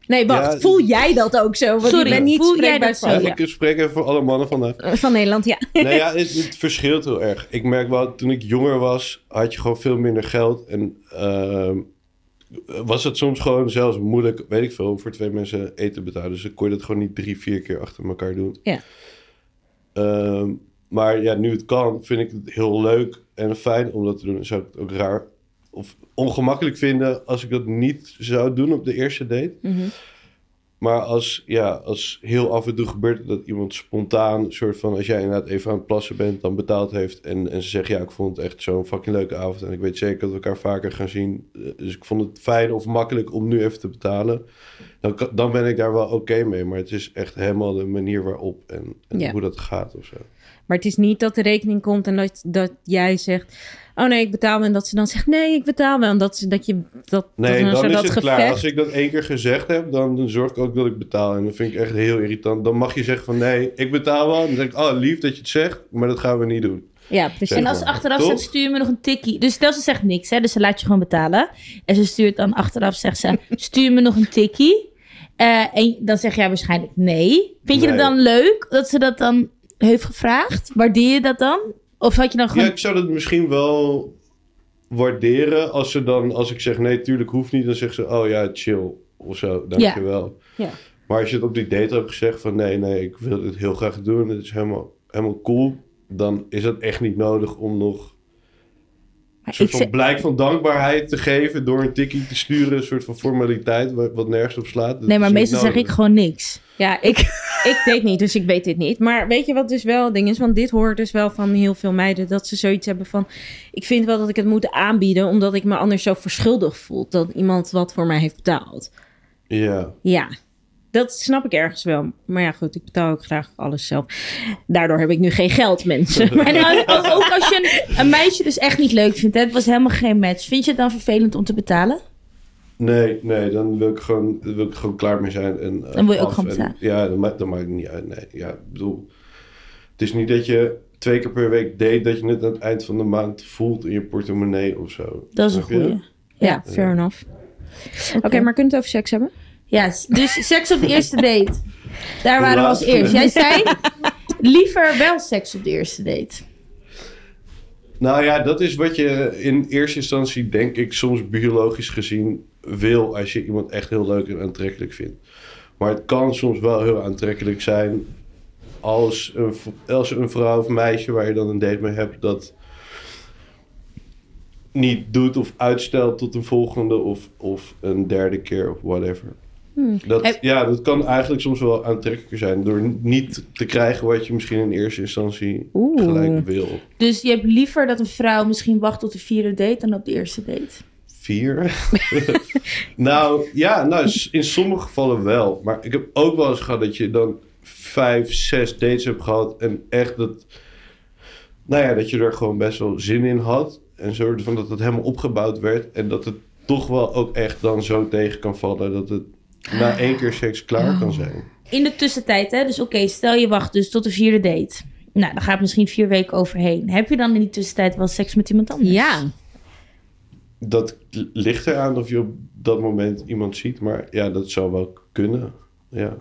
Speaker 2: Nee, wacht.
Speaker 3: Ja,
Speaker 2: voel jij dat ook zo? Want
Speaker 1: Sorry,
Speaker 2: je bent niet
Speaker 1: voel jij dat zo?
Speaker 2: van,
Speaker 3: ik even voor alle mannen vandaag.
Speaker 2: van Nederland, ja. [LAUGHS]
Speaker 3: nou ja, het, het verschilt heel erg. Ik merk wel, toen ik jonger was, had je gewoon veel minder geld. En ehm, was het soms gewoon zelfs moeilijk, weet ik veel, om voor twee mensen eten te betalen. Dus dan kon je dat gewoon niet drie, vier keer achter elkaar doen.
Speaker 2: Ja.
Speaker 3: Ehm, maar ja, nu het kan, vind ik het heel leuk en fijn om dat te doen. En zou ik het ook raar of ongemakkelijk vinden als ik dat niet zou doen op de eerste date.
Speaker 2: Mhm.
Speaker 3: Maar als, ja, als heel af en toe gebeurt dat iemand spontaan, soort van, als jij inderdaad even aan het plassen bent, dan betaald heeft. En, en ze zeggen, ja, ik vond het echt zo'n fucking leuke avond. En ik weet zeker dat we elkaar vaker gaan zien. Eh, Dus ik vond het fijn of makkelijk om nu even te betalen. Dan, dan ben ik daar wel oké mee. Maar het is echt helemaal de manier waarop en, hoe dat gaat of zo.
Speaker 2: Maar het is niet dat de rekening komt en dat, dat jij zegt... Oh nee, ik betaal wel. En dat ze dan zegt, nee, ik betaal wel. En dat, ze- dat je... Dat,
Speaker 3: Nee,
Speaker 2: dat,
Speaker 3: dan
Speaker 2: zo
Speaker 3: is
Speaker 2: dat
Speaker 3: het klaar. Als ik dat één keer gezegd heb, dan, dan zorg ik ook dat ik betaal. En dat vind ik echt heel irritant. Dan mag je zeggen van, nee, ik betaal wel. Dan denk ik, oh, lief dat je het zegt, maar dat gaan we niet doen.
Speaker 2: Ja, precies.
Speaker 3: Zeg
Speaker 1: En als
Speaker 3: maar.
Speaker 1: achteraf zegt, stuur me nog een tikkie. Dus stel ze zegt niks, hè? Dus ze laat je gewoon betalen. En ze stuurt dan achteraf, zegt ze, [LAUGHS] stuur me nog een tikkie. Eh, en dan zeg jij waarschijnlijk nee. Vind je het
Speaker 3: Nee.
Speaker 1: dan leuk dat ze dat dan heeft gevraagd? Waardeer je dat dan? Of had je dan gewoon...
Speaker 3: Ja, ik zou dat misschien wel waarderen als ze dan, als ik zeg nee, tuurlijk hoeft niet, dan zegt ze, oh ja, chill of zo, dankjewel.
Speaker 2: Ja.
Speaker 3: Maar als je het op die date hebt gezegd van nee, nee, ik wil dit heel graag doen, het is helemaal, helemaal cool, dan is het echt niet nodig om nog een soort van blijk van dankbaarheid te geven door een tikkie te sturen, een soort van formaliteit wat, nergens op slaat. Dat
Speaker 1: nee, maar meestal zeg ik gewoon niks.
Speaker 2: Ja, ik, [LAUGHS] ik deed niet, dus ik weet dit niet. Maar weet je wat dus wel ding is? Want dit hoort dus wel van heel veel meiden... dat ze zoiets hebben van... ik vind wel dat ik het moet aanbieden... omdat ik me anders zo verschuldigd voel... dat iemand wat voor mij heeft betaald.
Speaker 3: Ja,
Speaker 2: Ja, dat snap ik ergens wel. Maar ja, goed, ik betaal ook graag alles zelf. Daardoor heb ik nu geen geld, mensen.
Speaker 1: En als- als- ook als je een, een meisje dus echt niet leuk vindt, hè? het was helemaal geen match. Vind je het dan vervelend om te betalen?
Speaker 3: Nee, nee, dan wil ik gewoon, wil ik gewoon klaar mee zijn. En, eh,
Speaker 1: Dan wil je ook gewoon betalen.
Speaker 3: Ja, dan, ma- dan maakt het niet uit, nee. Ja, ik bedoel, Het is niet dat je twee keer per week date... dat je het aan het eind van de maand voelt in je portemonnee of zo.
Speaker 1: Dat is een goeie.
Speaker 2: Ja, fair enough. Oké, maar kunnen we het over seks hebben?
Speaker 1: Ja, dus seks op de eerste date. Daar waren we als eerst. Jij zei liever wel seks op de eerste date.
Speaker 3: Nou ja, dat is wat je in eerste instantie, denk ik, soms biologisch gezien wil als je iemand echt heel leuk en aantrekkelijk vindt. Maar het kan soms wel heel aantrekkelijk zijn als een, als een vrouw of meisje waar je dan een date mee hebt dat niet doet of uitstelt tot een volgende of, of een derde keer of whatever. Dat,
Speaker 1: Heb-
Speaker 3: ja, dat kan eigenlijk soms wel aantrekkelijker zijn door niet te krijgen wat je misschien in eerste instantie
Speaker 2: Oeh.
Speaker 3: gelijk wil.
Speaker 1: Dus je hebt liever dat een vrouw misschien wacht tot de vierde date dan op de eerste date.
Speaker 3: Vier? [LAUGHS] [LAUGHS] nou, ja, nou, in sommige gevallen wel. Maar ik heb ook wel eens gehad dat je dan vijf, zes dates hebt gehad. En echt dat... Nou ja, dat je er gewoon best wel zin in had. En zo van dat het helemaal opgebouwd werd. En dat het toch wel ook echt dan zo tegen kan vallen... dat het na één keer seks klaar kan zijn.
Speaker 1: In de tussentijd, hè? Dus oké, stel je wacht dus tot de vierde date. Nou, dan gaat misschien vier weken overheen. Heb je dan in die tussentijd wel seks met iemand anders?
Speaker 2: Ja.
Speaker 3: Dat ligt eraan of je op dat moment iemand ziet. Maar ja, dat zou wel kunnen. Ja.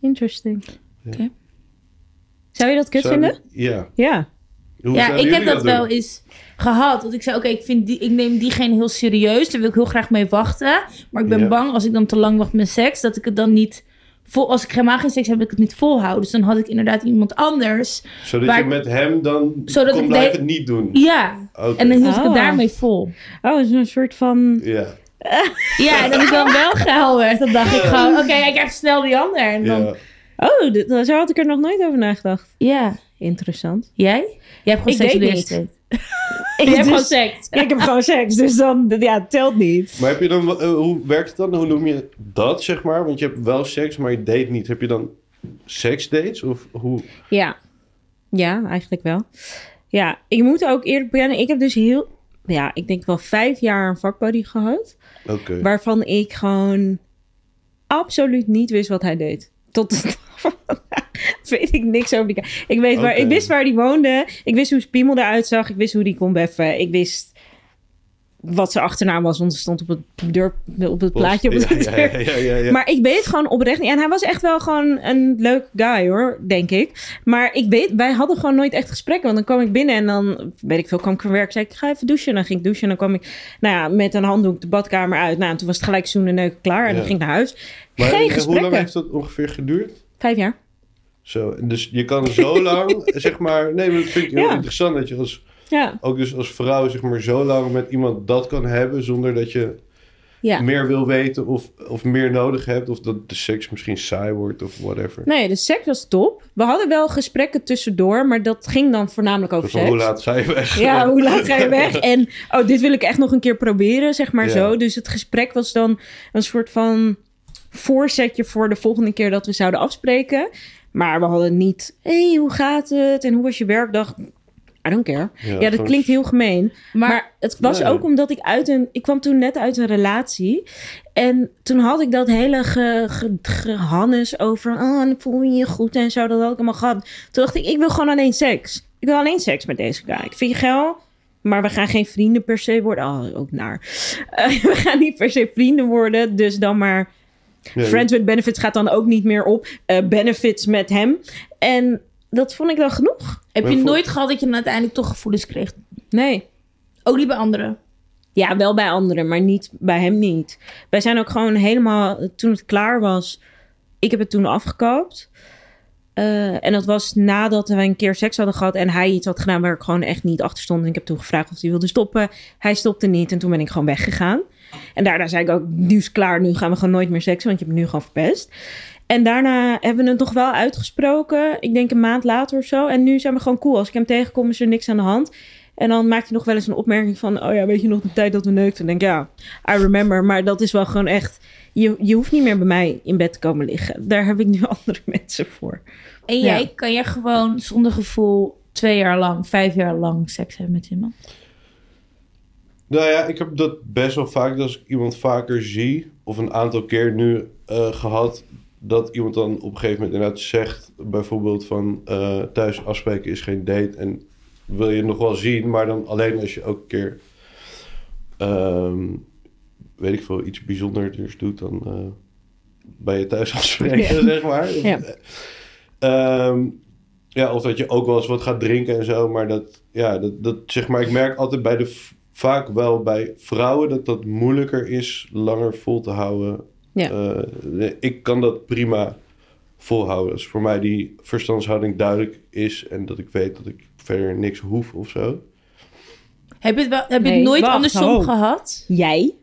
Speaker 2: Interesting.
Speaker 1: Oké.
Speaker 2: Zou je dat kut
Speaker 3: Zou-
Speaker 2: vinden?
Speaker 3: Ja.
Speaker 2: Ja.
Speaker 3: Hoe
Speaker 1: Ja, ik heb dat wel eens gehad. Want ik zei, oké, ik vind die, ik neem diegene heel serieus. Daar wil ik heel graag mee wachten. Maar ik ben
Speaker 3: Ja.
Speaker 1: bang als ik dan te lang wacht met seks, dat ik het dan niet... Vol, als ik helemaal geen seks heb, dat ik het niet volhoud. Dus dan had ik inderdaad iemand anders.
Speaker 3: Zodat
Speaker 1: Waar
Speaker 3: je
Speaker 1: ik-
Speaker 3: met hem dan
Speaker 1: Zodat
Speaker 3: kon
Speaker 1: ik
Speaker 3: blijven
Speaker 1: de-
Speaker 3: niet doen.
Speaker 1: Ja, en dan hield ik het
Speaker 2: Ah.
Speaker 1: daarmee vol.
Speaker 2: Oh, het is een soort van...
Speaker 3: Ja, [LAUGHS]
Speaker 1: Ja, en dat ik dan wel geil werd. Dan dacht ik gewoon, oké, ik heb snel die ander. En dan,
Speaker 3: ja.
Speaker 2: Oh, dit- zo had ik er nog nooit over nagedacht.
Speaker 1: ja.
Speaker 2: Interessant.
Speaker 1: Jij? Jij hebt gewoon
Speaker 2: Ik
Speaker 1: seks op de
Speaker 2: weet
Speaker 1: eerste
Speaker 2: niet.
Speaker 1: date. [LAUGHS] [LAUGHS]
Speaker 2: Ik dus-
Speaker 1: gewoon seks.
Speaker 2: Ja, ik heb gewoon seks, dus dan... Ja, het telt niet.
Speaker 3: Maar heb je dan, eh, hoe werkt het dan? Hoe noem je dat, zeg maar? Want je hebt wel seks, maar je date niet. Heb je dan seksdates? Of hoe?
Speaker 2: Ja. Ja, eigenlijk wel. Ja, ik moet ook eerlijk bekennen, ik heb dus heel... Ja, ik denk wel vijf jaar een vakbuddy gehad.
Speaker 3: Oké.
Speaker 2: Waarvan ik gewoon absoluut niet wist wat hij deed. Tot [LAUGHS] weet ik niks over die. Ik, weet waar, ik wist waar hij woonde. Ik wist hoe zijn piemel eruit zag. Ik wist hoe die kon beffen. Ik wist wat zijn achternaam was. Want het stond op het, deur, op het plaatje op het
Speaker 3: ja, ja, ja, ja, ja.
Speaker 2: Maar ik weet gewoon oprecht niet. En hij was echt wel gewoon een leuk guy hoor, denk ik. Maar ik weet, wij hadden gewoon nooit echt gesprekken. Want dan kwam ik binnen en dan, weet ik veel, kwam ik van werk. Zei ik, ga even douchen. En dan ging ik douchen. En dan kwam ik, nou ja, met een handdoek de badkamer uit. Nou, en toen was het gelijk zoenen en neuken klaar. En dan ging ik naar huis.
Speaker 3: Maar
Speaker 2: Geen
Speaker 3: en hoe lang heeft dat ongeveer geduurd?
Speaker 2: Vijf jaar.
Speaker 3: Zo, dus je kan zo [LAUGHS] lang, zeg maar... Nee, maar dat vind ik heel
Speaker 2: Ja.
Speaker 3: interessant. Dat je als,
Speaker 2: Ja.
Speaker 3: ook dus als vrouw, zeg maar, zo lang met iemand dat kan hebben... zonder dat je
Speaker 2: Ja.
Speaker 3: meer wil weten of, of meer nodig hebt... of dat de seks misschien saai wordt of whatever.
Speaker 2: Nee, de seks was top. We hadden wel gesprekken tussendoor, maar dat ging dan voornamelijk over seks.
Speaker 3: hoe laat ga je weg?
Speaker 2: Ja, [LAUGHS] hoe laat ga je weg? En oh, dit wil ik echt nog een keer proberen, zeg maar
Speaker 3: Ja.
Speaker 2: zo. Dus het gesprek was dan een soort van voorzetje voor de volgende keer dat we zouden afspreken. Maar we hadden niet, hé, hey, hoe gaat het? En hoe was je werkdag? I don't care. Ja, dat
Speaker 3: gewoon-
Speaker 2: klinkt heel gemeen.
Speaker 1: Maar,
Speaker 2: Maar, het was
Speaker 3: Nee.
Speaker 2: ook omdat ik uit een... Ik kwam toen net uit een relatie. En toen had ik dat hele ge, ge- gehannes over... Oh, en voel je je goed en zo. Dat had ik allemaal gehad. Toen dacht ik, ik wil gewoon alleen seks. Ik wil alleen seks met deze guy. Ik vind je geil, maar we gaan geen vrienden per se worden. Oh, ook naar. Eh, [LAUGHS] we gaan niet per se vrienden worden. Dus dan maar... Friends with benefits gaat dan ook niet meer op. Eh, benefits met hem. En dat vond ik dan genoeg.
Speaker 1: heb
Speaker 3: Maar
Speaker 1: je
Speaker 3: voor-
Speaker 1: nooit gehad dat je dan uiteindelijk toch gevoelens kreeg?
Speaker 2: Nee.
Speaker 1: Ook niet bij anderen?
Speaker 2: Ja, wel bij anderen, maar niet bij hem niet. Wij zijn ook gewoon helemaal, toen het klaar was, ik heb het toen afgekoopt. Eh, en dat was nadat we een keer seks hadden gehad en hij iets had gedaan waar ik gewoon echt niet achter stond. En ik heb toen gevraagd of hij wilde stoppen. Hij stopte niet en toen ben ik gewoon weggegaan. En daarna zei ik ook, nu is klaar, nu gaan we gewoon nooit meer seksen, want je hebt me nu gewoon verpest. En daarna hebben we het nog wel uitgesproken, ik denk een maand later of zo. En nu zijn we gewoon cool. Als ik hem tegenkom is er niks aan de hand. En dan maakt hij nog wel eens een opmerking van... oh ja, weet je nog de tijd dat we neukten? En denk ik, ja, I remember. Maar dat is wel gewoon echt... Je, je hoeft niet meer bij mij in bed te komen liggen. Daar heb ik nu [LAUGHS] andere mensen voor.
Speaker 1: En
Speaker 2: Ja.
Speaker 1: jij, kan jij gewoon zonder gevoel twee jaar lang, vijf jaar lang seks hebben met iemand?
Speaker 3: Nou ja, ik heb dat best wel vaak. dat Als ik iemand vaker zie, of een aantal keer nu eh, gehad, dat iemand dan op een gegeven moment inderdaad zegt, bijvoorbeeld van eh, thuis afspreken is geen date en wil je nog wel zien, maar dan alleen als je ook een keer, ehm, weet ik veel, iets bijzonders doet dan eh, bij je thuis afspreken,
Speaker 2: Ja. [LAUGHS]
Speaker 3: zeg maar.
Speaker 2: Ja.
Speaker 3: Ehm, ja, of dat je ook wel eens wat gaat drinken en zo, maar dat, ja, dat, dat zeg maar, ik merk altijd bij de, vaak wel bij vrouwen dat dat moeilijker is langer vol te houden.
Speaker 2: Ja.
Speaker 3: Eh, ik kan dat prima volhouden. Als voor mij die verstandshouding duidelijk is en dat ik weet dat ik verder niks hoef of zo.
Speaker 1: Heb je het, wel, heb je
Speaker 2: Nee,
Speaker 1: het nooit
Speaker 2: wacht,
Speaker 1: andersom
Speaker 2: ho.
Speaker 1: gehad?
Speaker 2: Jij?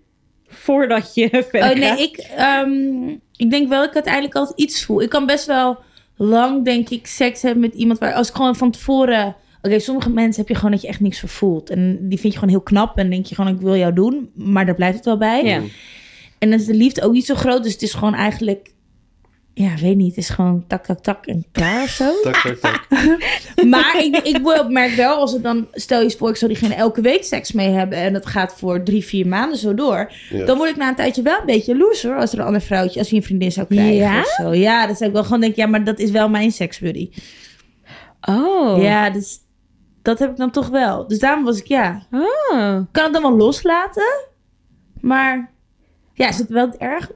Speaker 2: Voordat je [LAUGHS] verder
Speaker 1: Oh nee,
Speaker 2: gaat?
Speaker 1: ik, ehm, ik denk wel dat ik uiteindelijk altijd iets voel. Ik kan best wel lang, denk ik, seks hebben met iemand waar als ik gewoon van tevoren. Oké, sommige mensen heb je gewoon dat je echt niks voor voelt. En die vind je gewoon heel knap. En denk je gewoon, ik wil jou doen. Maar daar blijft het wel bij.
Speaker 2: Ja.
Speaker 1: En dan is de liefde ook niet zo groot. Dus het is gewoon eigenlijk. Ja, weet niet. Het is gewoon tak, tak, tak en klaar of zo.
Speaker 3: Tak, tak, tak. [LAUGHS]
Speaker 1: Maar ik, ik merk wel, als het dan, stel je voor, ik zou diegene elke week seks mee hebben en dat gaat voor drie, vier maanden zo door, dan word ik na een tijdje wel een beetje loser hoor, als er een ander vrouwtje, als hij een vriendin zou krijgen
Speaker 2: Ja?
Speaker 1: of zo. Ja, dan zou ik wel gewoon denken, ja, maar dat is wel mijn seksbuddy.
Speaker 2: Oh.
Speaker 1: Ja, dus dat heb ik dan toch wel. Dus daarom was ik, ja,
Speaker 2: Oh.
Speaker 1: ik kan het dan wel loslaten, maar ja, is het wel erg?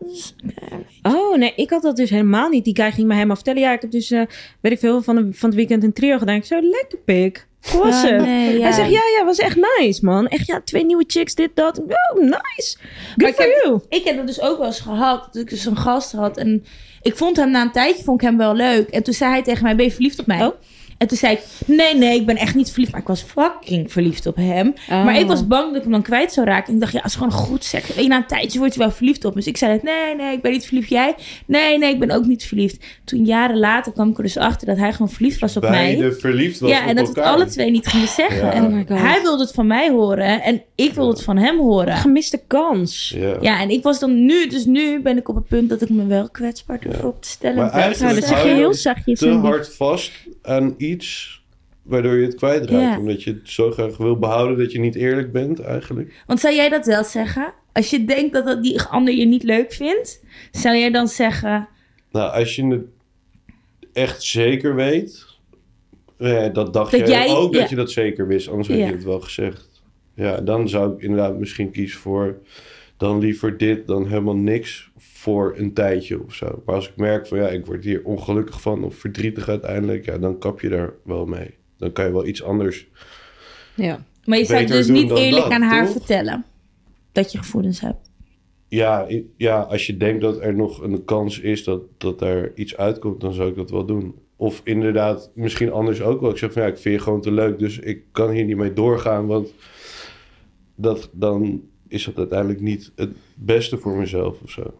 Speaker 2: Oh, nee, ik had dat dus helemaal niet. Die guy ging me helemaal vertellen. Ja, ik heb dus, eh, weet ik veel, van, de, van het weekend een trio gedaan. Ik zo, lekker pik. Hoe was het? Hij zegt, ja, ja, was echt nice, man. Echt, ja, twee nieuwe chicks, dit, dat. Oh, nice. Good
Speaker 1: ik
Speaker 2: for
Speaker 1: heb-
Speaker 2: you.
Speaker 1: Ik heb dat dus ook wel eens gehad. Dat ik dus een gast had. En ik vond hem na een tijdje vond ik hem wel leuk. En toen zei hij tegen mij, ben je verliefd op mij?
Speaker 2: Oh.
Speaker 1: En toen zei ik, nee, nee, ik ben echt niet verliefd. Maar ik was fucking verliefd op hem.
Speaker 2: Oh.
Speaker 1: Maar ik was bang dat ik hem dan kwijt zou raken. En ik dacht, ja, het is gewoon een goed seks. En na een tijdje word je wel verliefd op. Dus ik zei, nee, nee, ik ben niet verliefd. Jij? Nee, nee, ik ben ook niet verliefd. Toen jaren later kwam ik er dus achter dat hij gewoon verliefd was op mij.
Speaker 3: Verliefd was
Speaker 1: Ja,
Speaker 3: op
Speaker 1: en dat we het alle twee niet gingen zeggen.
Speaker 3: Ja.
Speaker 1: En
Speaker 2: Oh my God.
Speaker 1: hij wilde het van mij horen. En ik wilde het van hem horen.
Speaker 2: Gemiste kans.
Speaker 3: Ja.
Speaker 1: Ja, en ik was dan nu, dus nu ben ik op het punt dat ik me wel kwetsbaar durf
Speaker 3: Ja.
Speaker 1: op te stellen.
Speaker 3: Maar eigenlijk
Speaker 2: dat zeg je heel zachtjes.
Speaker 3: te
Speaker 2: en
Speaker 3: hard vast aan iets waardoor je het kwijtraakt.
Speaker 1: Ja.
Speaker 3: Omdat je het zo graag wil behouden dat je niet eerlijk bent eigenlijk.
Speaker 1: Want zou jij dat wel zeggen? Als je denkt dat, dat die ander je niet leuk vindt, zou jij dan zeggen...
Speaker 3: Nou, als je het echt zeker weet, eh, dat dacht
Speaker 1: Dat
Speaker 3: jij, ook
Speaker 1: ja.
Speaker 3: dat je dat zeker wist, anders had
Speaker 1: Ja.
Speaker 3: je het wel gezegd. Ja, dan zou ik inderdaad misschien kiezen voor dan liever dit dan helemaal niks voor een tijdje of zo. Maar als ik merk van ja, ik word hier ongelukkig van of verdrietig uiteindelijk, ja, dan kap je daar wel mee. Dan kan je wel iets anders.
Speaker 2: Ja.
Speaker 1: Maar je zou dus niet eerlijk
Speaker 3: dat,
Speaker 1: aan haar
Speaker 3: toch?
Speaker 1: vertellen dat je gevoelens hebt.
Speaker 3: Ja, ja, als je denkt dat er nog een kans is dat, dat er iets uitkomt, dan zou ik dat wel doen. Of inderdaad, misschien anders ook wel. Ik zeg van ja, ik vind je gewoon te leuk, dus ik kan hier niet mee doorgaan. Want dat, dan is dat uiteindelijk niet het beste voor mezelf of zo.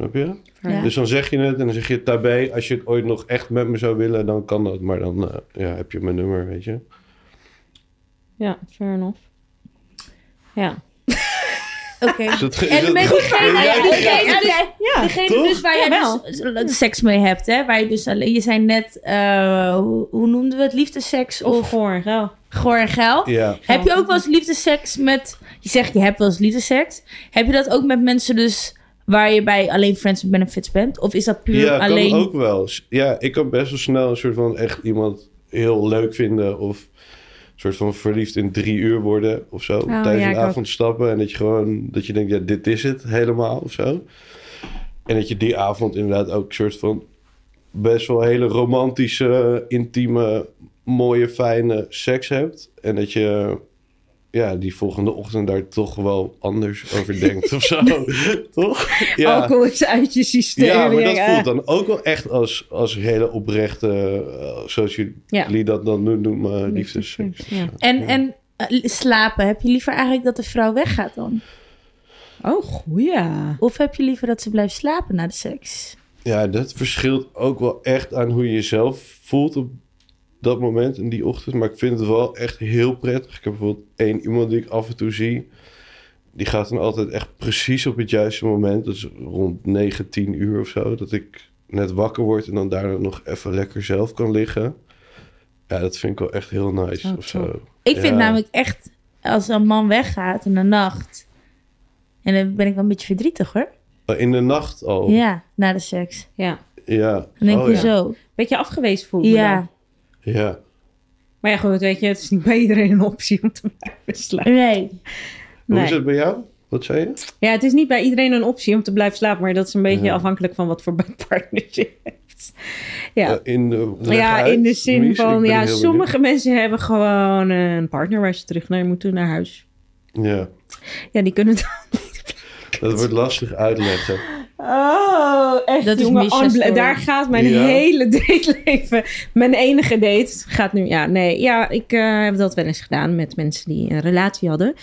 Speaker 3: Snap je?
Speaker 1: Ja.
Speaker 3: Dus dan zeg je het en dan zeg je tabé. Als je het ooit nog echt met me zou willen, dan kan dat. Maar dan eh, ja, heb je mijn nummer, weet je.
Speaker 2: ja, fair enough. Ja. [LAUGHS]
Speaker 1: Oké. En met ja,
Speaker 3: die-
Speaker 1: degene, dus,
Speaker 2: Ja.
Speaker 1: degene dus waar
Speaker 2: Ja,
Speaker 1: jij
Speaker 2: wel.
Speaker 1: dus seks mee hebt, hè? Waar je dus alleen, je zei net, eh, hoe, hoe noemden we het? Liefdeseks
Speaker 2: Of
Speaker 1: of
Speaker 2: gewoon, ja.
Speaker 1: goor en geil?
Speaker 3: Ja.
Speaker 1: Heb je ook wel eens liefdeseks met... Je zegt, je hebt wel eens liefdeseks. Heb je dat ook met mensen dus... waar je bij alleen friends with benefits bent? Of is dat puur
Speaker 3: Ja,
Speaker 1: alleen...
Speaker 3: kan ook wel. Ja, ik kan best wel snel een soort van echt iemand heel leuk vinden of een soort van verliefd in drie uur worden of zo.
Speaker 2: Oh,
Speaker 3: tijdens
Speaker 2: ja,
Speaker 3: een
Speaker 2: ook.
Speaker 3: avond stappen en dat je gewoon, dat je denkt, ja, dit is het helemaal of zo. En dat je die avond inderdaad ook een soort van best wel hele romantische, intieme, mooie, fijne seks hebt. En dat je ja, die volgende ochtend daar toch wel anders over denkt of zo. [LAUGHS] Toch? Ja.
Speaker 2: Alcohol is uit je systeem.
Speaker 3: Ja, maar dat
Speaker 2: Ja.
Speaker 3: voelt dan ook wel echt als, als hele oprechte, eh, zoals jullie
Speaker 2: Ja.
Speaker 3: dat dan nu noemen, liefdesseks.
Speaker 2: Ja.
Speaker 1: En, en eh, slapen, heb je liever eigenlijk dat de vrouw weggaat dan?
Speaker 2: Oh, goeie.
Speaker 1: Of heb je liever dat ze blijft slapen na de seks?
Speaker 3: Ja, dat verschilt ook wel echt aan hoe je jezelf voelt op dat moment in die ochtend. Maar ik vind het wel echt heel prettig. Ik heb bijvoorbeeld één iemand die ik af en toe zie. Die gaat dan altijd echt precies op het juiste moment. Dat is rond 9, 10 uur of zo. Dat ik net wakker word en dan daarna nog even lekker zelf kan liggen. Ja, dat vind ik wel echt heel nice
Speaker 2: Oh,
Speaker 3: of zo.
Speaker 1: Ik vind namelijk echt, als een man weggaat in de nacht... en dan ben ik wel een beetje verdrietig hoor.
Speaker 3: In de nacht al.
Speaker 1: Ja, na de seks.
Speaker 2: Ja.
Speaker 3: Ja.
Speaker 1: Dan denk
Speaker 3: Oh, ja.
Speaker 1: hoezo?
Speaker 2: Beetje afgewezen voel je
Speaker 1: Ja.
Speaker 3: Ja.
Speaker 2: Maar ja, goed, weet je, het is niet bij iedereen een optie om te blijven slapen.
Speaker 1: Nee.
Speaker 3: Hoe
Speaker 2: Nee.
Speaker 3: is het bij jou? Wat zei je?
Speaker 2: Ja, het is niet bij iedereen een optie om te blijven slapen, maar dat is een beetje
Speaker 3: Ja.
Speaker 2: afhankelijk van wat voor partners je hebt. Ja.
Speaker 3: Eh, in de,
Speaker 2: Ja,
Speaker 3: uit,
Speaker 2: in de zin van, ja, sommige mensen hebben gewoon een partner waar ze terug naar moeten, naar huis.
Speaker 3: Ja,
Speaker 2: Ja, die kunnen het [LAUGHS]
Speaker 3: dat wordt lastig uitleggen.
Speaker 2: Oh, echt,
Speaker 1: Dat
Speaker 2: jongen. Daar gaat mijn
Speaker 3: Ja.
Speaker 2: hele [LAUGHS] dateleven. Mijn enige date gaat nu... Ja, nee. Ja, ik eh, heb dat wel eens gedaan met mensen die een relatie hadden.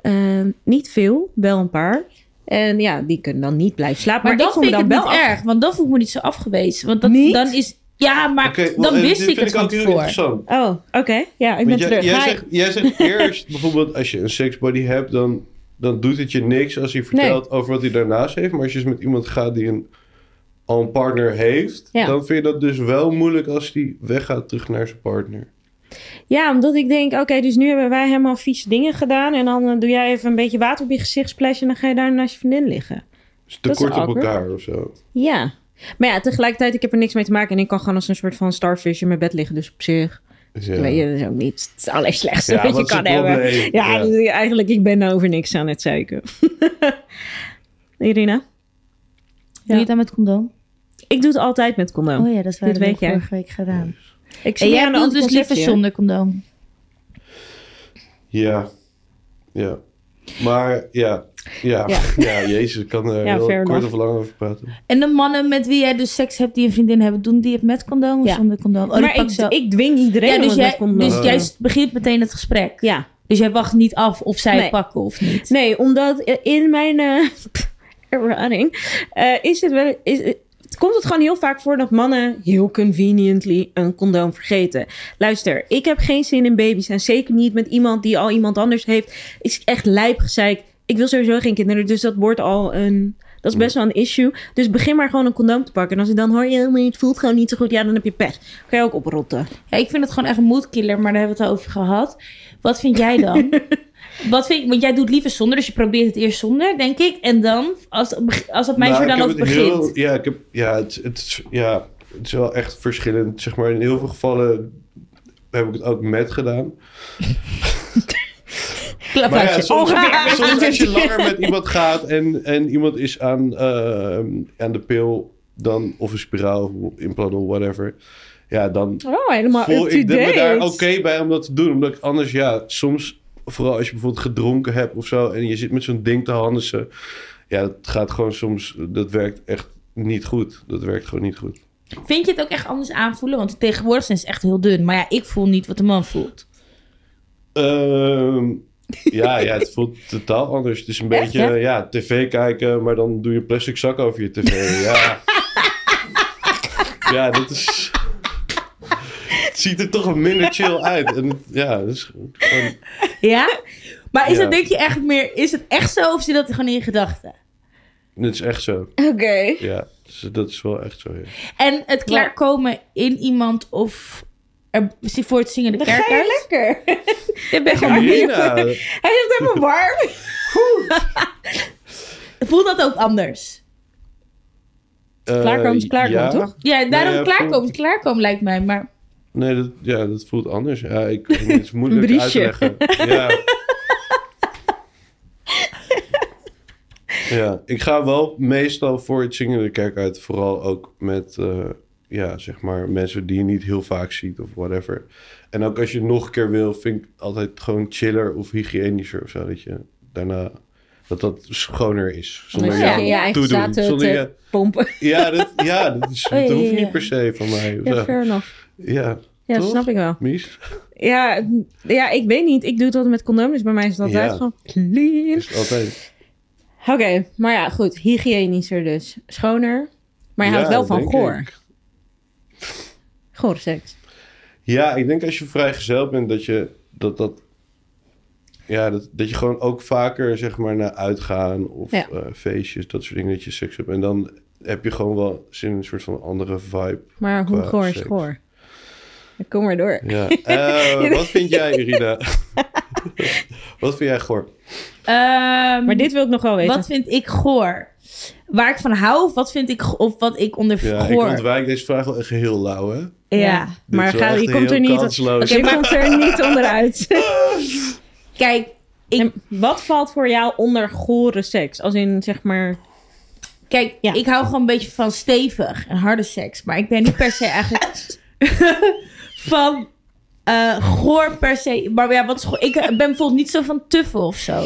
Speaker 2: Ehm, niet veel, wel een paar. En ja, die kunnen dan niet blijven slapen.
Speaker 1: Maar,
Speaker 2: Maar,
Speaker 1: dan
Speaker 2: ik voel
Speaker 1: vind ik
Speaker 2: dan
Speaker 1: het
Speaker 2: wel
Speaker 1: niet
Speaker 2: af-
Speaker 1: erg. Want dan voel ik me niet zo afgewezen. Want dat,
Speaker 2: Niet?
Speaker 1: dan is... Ja, maar dan
Speaker 3: eh,
Speaker 1: wist ik
Speaker 3: vind
Speaker 1: het van tevoren.
Speaker 3: interessant.
Speaker 2: Oh, oké. Ja, ik ben
Speaker 3: jij,
Speaker 2: terug.
Speaker 3: jij, zegt, jij zegt [LAUGHS] eerst bijvoorbeeld als je een seksbuddy hebt, dan, dan doet het je niks als hij vertelt over wat hij daarnaast heeft. Maar als je dus met iemand gaat die een, al een partner heeft,
Speaker 2: Ja.
Speaker 3: dan vind je dat dus wel moeilijk als die weggaat terug naar zijn partner.
Speaker 2: Ja, omdat ik denk, oké, dus nu hebben wij helemaal vieze dingen gedaan. En dan eh, doe jij even een beetje water op je gezicht splashen. En dan ga je daar naast je vriendin liggen.
Speaker 3: Dus
Speaker 2: Dat is
Speaker 3: tekort op elkaar of zo.
Speaker 2: Ja. Maar ja, tegelijkertijd, ik heb er niks mee te maken. En ik kan gewoon als een soort van starfish in mijn bed liggen. Dus op zich,
Speaker 3: Dus ja.
Speaker 2: weet je, dat is ook niet het allerslechtste
Speaker 3: Ja,
Speaker 2: wat je kan hebben. Ja,
Speaker 3: Ja.
Speaker 2: dus eigenlijk, ik ben over niks aan het zeiken. [LAUGHS] Irina?
Speaker 1: Doe je het dan met condoom?
Speaker 2: Ik doe het altijd met condoom.
Speaker 1: Oh ja, dat
Speaker 2: weet jij.
Speaker 1: vorige week gedaan.
Speaker 2: Ik
Speaker 1: En
Speaker 2: zie
Speaker 1: jij
Speaker 2: aan de
Speaker 1: doet dus liever zonder condoom.
Speaker 3: Ja. Ja. Maar ja. Ja, ja. [LAUGHS]
Speaker 2: Ja.
Speaker 3: jezus, ik kan er
Speaker 2: Ja,
Speaker 3: heel
Speaker 2: fair
Speaker 3: kort
Speaker 2: enough.
Speaker 3: of lang over praten.
Speaker 1: En de mannen met wie jij dus seks hebt die een vriendin hebben, doen die het met condoom of
Speaker 2: Ja.
Speaker 1: zonder condoom? Oh, die
Speaker 2: maar ik,
Speaker 1: zo-
Speaker 2: ik dwing iedereen
Speaker 1: ja,
Speaker 2: om
Speaker 1: dus
Speaker 2: het
Speaker 1: jij,
Speaker 2: met condoom.
Speaker 1: dus jij begint meteen het gesprek.
Speaker 2: Ja.
Speaker 1: Dus jij wacht niet af of zij
Speaker 2: Nee.
Speaker 1: het pakken of niet.
Speaker 2: Nee, omdat in mijn eh, [LAUGHS] ervaring eh, is het wel. Is, het komt het gewoon heel vaak voor dat mannen heel conveniently een condoom vergeten. Luister, ik heb geen zin in baby's. En zeker niet met iemand die al iemand anders heeft. Is echt lijp gezeik. Ik wil sowieso geen kinderen. Dus dat wordt al een. Dat is best wel een issue. Dus begin maar gewoon een condoom te pakken. En als ik dan hoor, maar het voelt gewoon niet zo goed. Ja, dan heb je pech. Ga je ook oprotten.
Speaker 1: Ja, ik vind het gewoon echt een moodkiller, maar daar hebben we het al over gehad. Wat vind jij dan? [LAUGHS] Wat vind, want jij doet liever zonder, dus je probeert het eerst zonder, denk ik. En dan, als, als dat meisje
Speaker 3: Nou,
Speaker 1: dan over
Speaker 3: het
Speaker 1: begint.
Speaker 3: heel- ja, ik heb, ja, het, het, is- ja, het is wel echt verschillend. Zeg maar, in heel veel gevallen heb ik het ook met gedaan. [LAUGHS] Maar ja, soms, soms als je langer met iemand gaat en, en iemand is aan, eh, aan de pil, dan, of een spiraal, of implant of whatever. Ja, dan
Speaker 2: Oh, helemaal
Speaker 3: voel ik me daar oké bij om dat te doen. Omdat ik anders, ja, soms, vooral als je bijvoorbeeld gedronken hebt of zo... en je zit met zo'n ding te handelen... ja, het gaat gewoon soms... dat werkt echt niet goed. Dat werkt gewoon niet goed.
Speaker 1: Vind je het ook echt anders aanvoelen? Want tegenwoordig zijn ze echt heel dun. Maar ja, ik voel niet wat de man voelt.
Speaker 3: Ehm, [LAUGHS] ja, ja, het voelt totaal anders. Het is een
Speaker 1: Echt,
Speaker 3: beetje,
Speaker 1: hè?
Speaker 3: ja, tv kijken... maar dan doe je een plastic zak over je tv. Ja, [LAUGHS] ja dat is... Ziet er toch minder chill uit. En het- ja, dat is gewoon...
Speaker 1: Ja? Maar is
Speaker 3: Ja.
Speaker 1: het denk je echt meer... Is het echt zo of zit dat gewoon in je gedachten?
Speaker 3: Het is echt zo.
Speaker 2: Oké.
Speaker 3: Ja, dus dat is wel echt zo, ja.
Speaker 1: En het klaarkomen in iemand of er voor het zingen de
Speaker 2: Dan
Speaker 1: kerk
Speaker 2: ga je
Speaker 1: uit?
Speaker 2: lekker. [LAUGHS]
Speaker 1: Ik ben gewoon
Speaker 2: Hij is helemaal [LAUGHS] warm.
Speaker 1: Voelt dat ook anders?
Speaker 3: eh,
Speaker 2: Klaarkomen is klaarkomen,
Speaker 3: ja.
Speaker 2: toch?
Speaker 1: Ja, daarom
Speaker 3: Nee, ja,
Speaker 1: klaarkomen klaarkomen lijkt mij. Maar
Speaker 3: Nee, dat, ja, dat voelt anders. Ja, ik, het [LAUGHS] is moeilijk
Speaker 2: Een
Speaker 3: uit te
Speaker 2: briesje.
Speaker 3: leggen. Ja. [LAUGHS] ja, ik ga wel meestal voor het zingen de kerk uit. Vooral ook met, eh, ja, zeg maar, mensen die je niet heel vaak ziet of whatever. En ook als je nog een keer wil, vind ik altijd gewoon chiller of hygiënischer of zo. Dat je daarna, dat dat schoner is. Zonder
Speaker 1: ja,
Speaker 2: eigen
Speaker 3: toedoen. Zonder
Speaker 2: te
Speaker 3: je,
Speaker 2: pompen.
Speaker 3: ja, dat, ja, dat, is,
Speaker 1: ja,
Speaker 3: dat hoeft
Speaker 1: ja, ja.
Speaker 3: niet per se van mij.
Speaker 2: Ja, fair enough.
Speaker 3: Ja,
Speaker 2: Ja, dat
Speaker 3: Toch?
Speaker 2: snap ik wel.
Speaker 3: Mies?
Speaker 2: Ja, ja, ik weet niet. Ik doe het altijd met condoom, dus bij mij is het altijd
Speaker 3: Ja.
Speaker 2: gewoon clean.
Speaker 3: Is altijd...
Speaker 2: Oké, maar ja, goed. Hygiënischer dus. Schoner. Maar je
Speaker 3: Ja,
Speaker 2: houdt wel van goor.
Speaker 3: ik.
Speaker 2: Goor seks.
Speaker 3: Ja, ik denk als je vrijgezel bent dat je dat dat ja, dat, dat je gewoon ook vaker zeg maar naar uitgaan of
Speaker 2: Ja.
Speaker 3: eh, feestjes, dat soort dingen dat je seks hebt en dan heb je gewoon wel zin in een soort van andere vibe.
Speaker 2: Maar hoe goor is goor? Kom maar door.
Speaker 3: Ja. [LAUGHS] Eh, wat vind jij, Irina? [LAUGHS] wat vind jij goor?
Speaker 1: Ehm,
Speaker 2: Maar dit wil ik nog wel weten.
Speaker 1: wat vind ik goor? waar ik van hou of wat vind ik of wat ik onder
Speaker 3: Ja, ik
Speaker 1: goor.
Speaker 3: ontwijk deze vraag wel echt heel lauw, hè?
Speaker 1: Ja.
Speaker 2: Maar ga, je komt er niet, komt er niet onderuit. [LAUGHS]
Speaker 1: Kijk, ik,
Speaker 2: En wat valt voor jou onder gore seks? Als in, zeg maar...
Speaker 1: kijk
Speaker 2: Ja.
Speaker 1: ik hou gewoon een beetje van stevig en harde seks. Maar ik ben niet per se eigenlijk van eh goor per se. Maar ja, wat is goor? Ik ben bijvoorbeeld niet zo van tuffen of zo.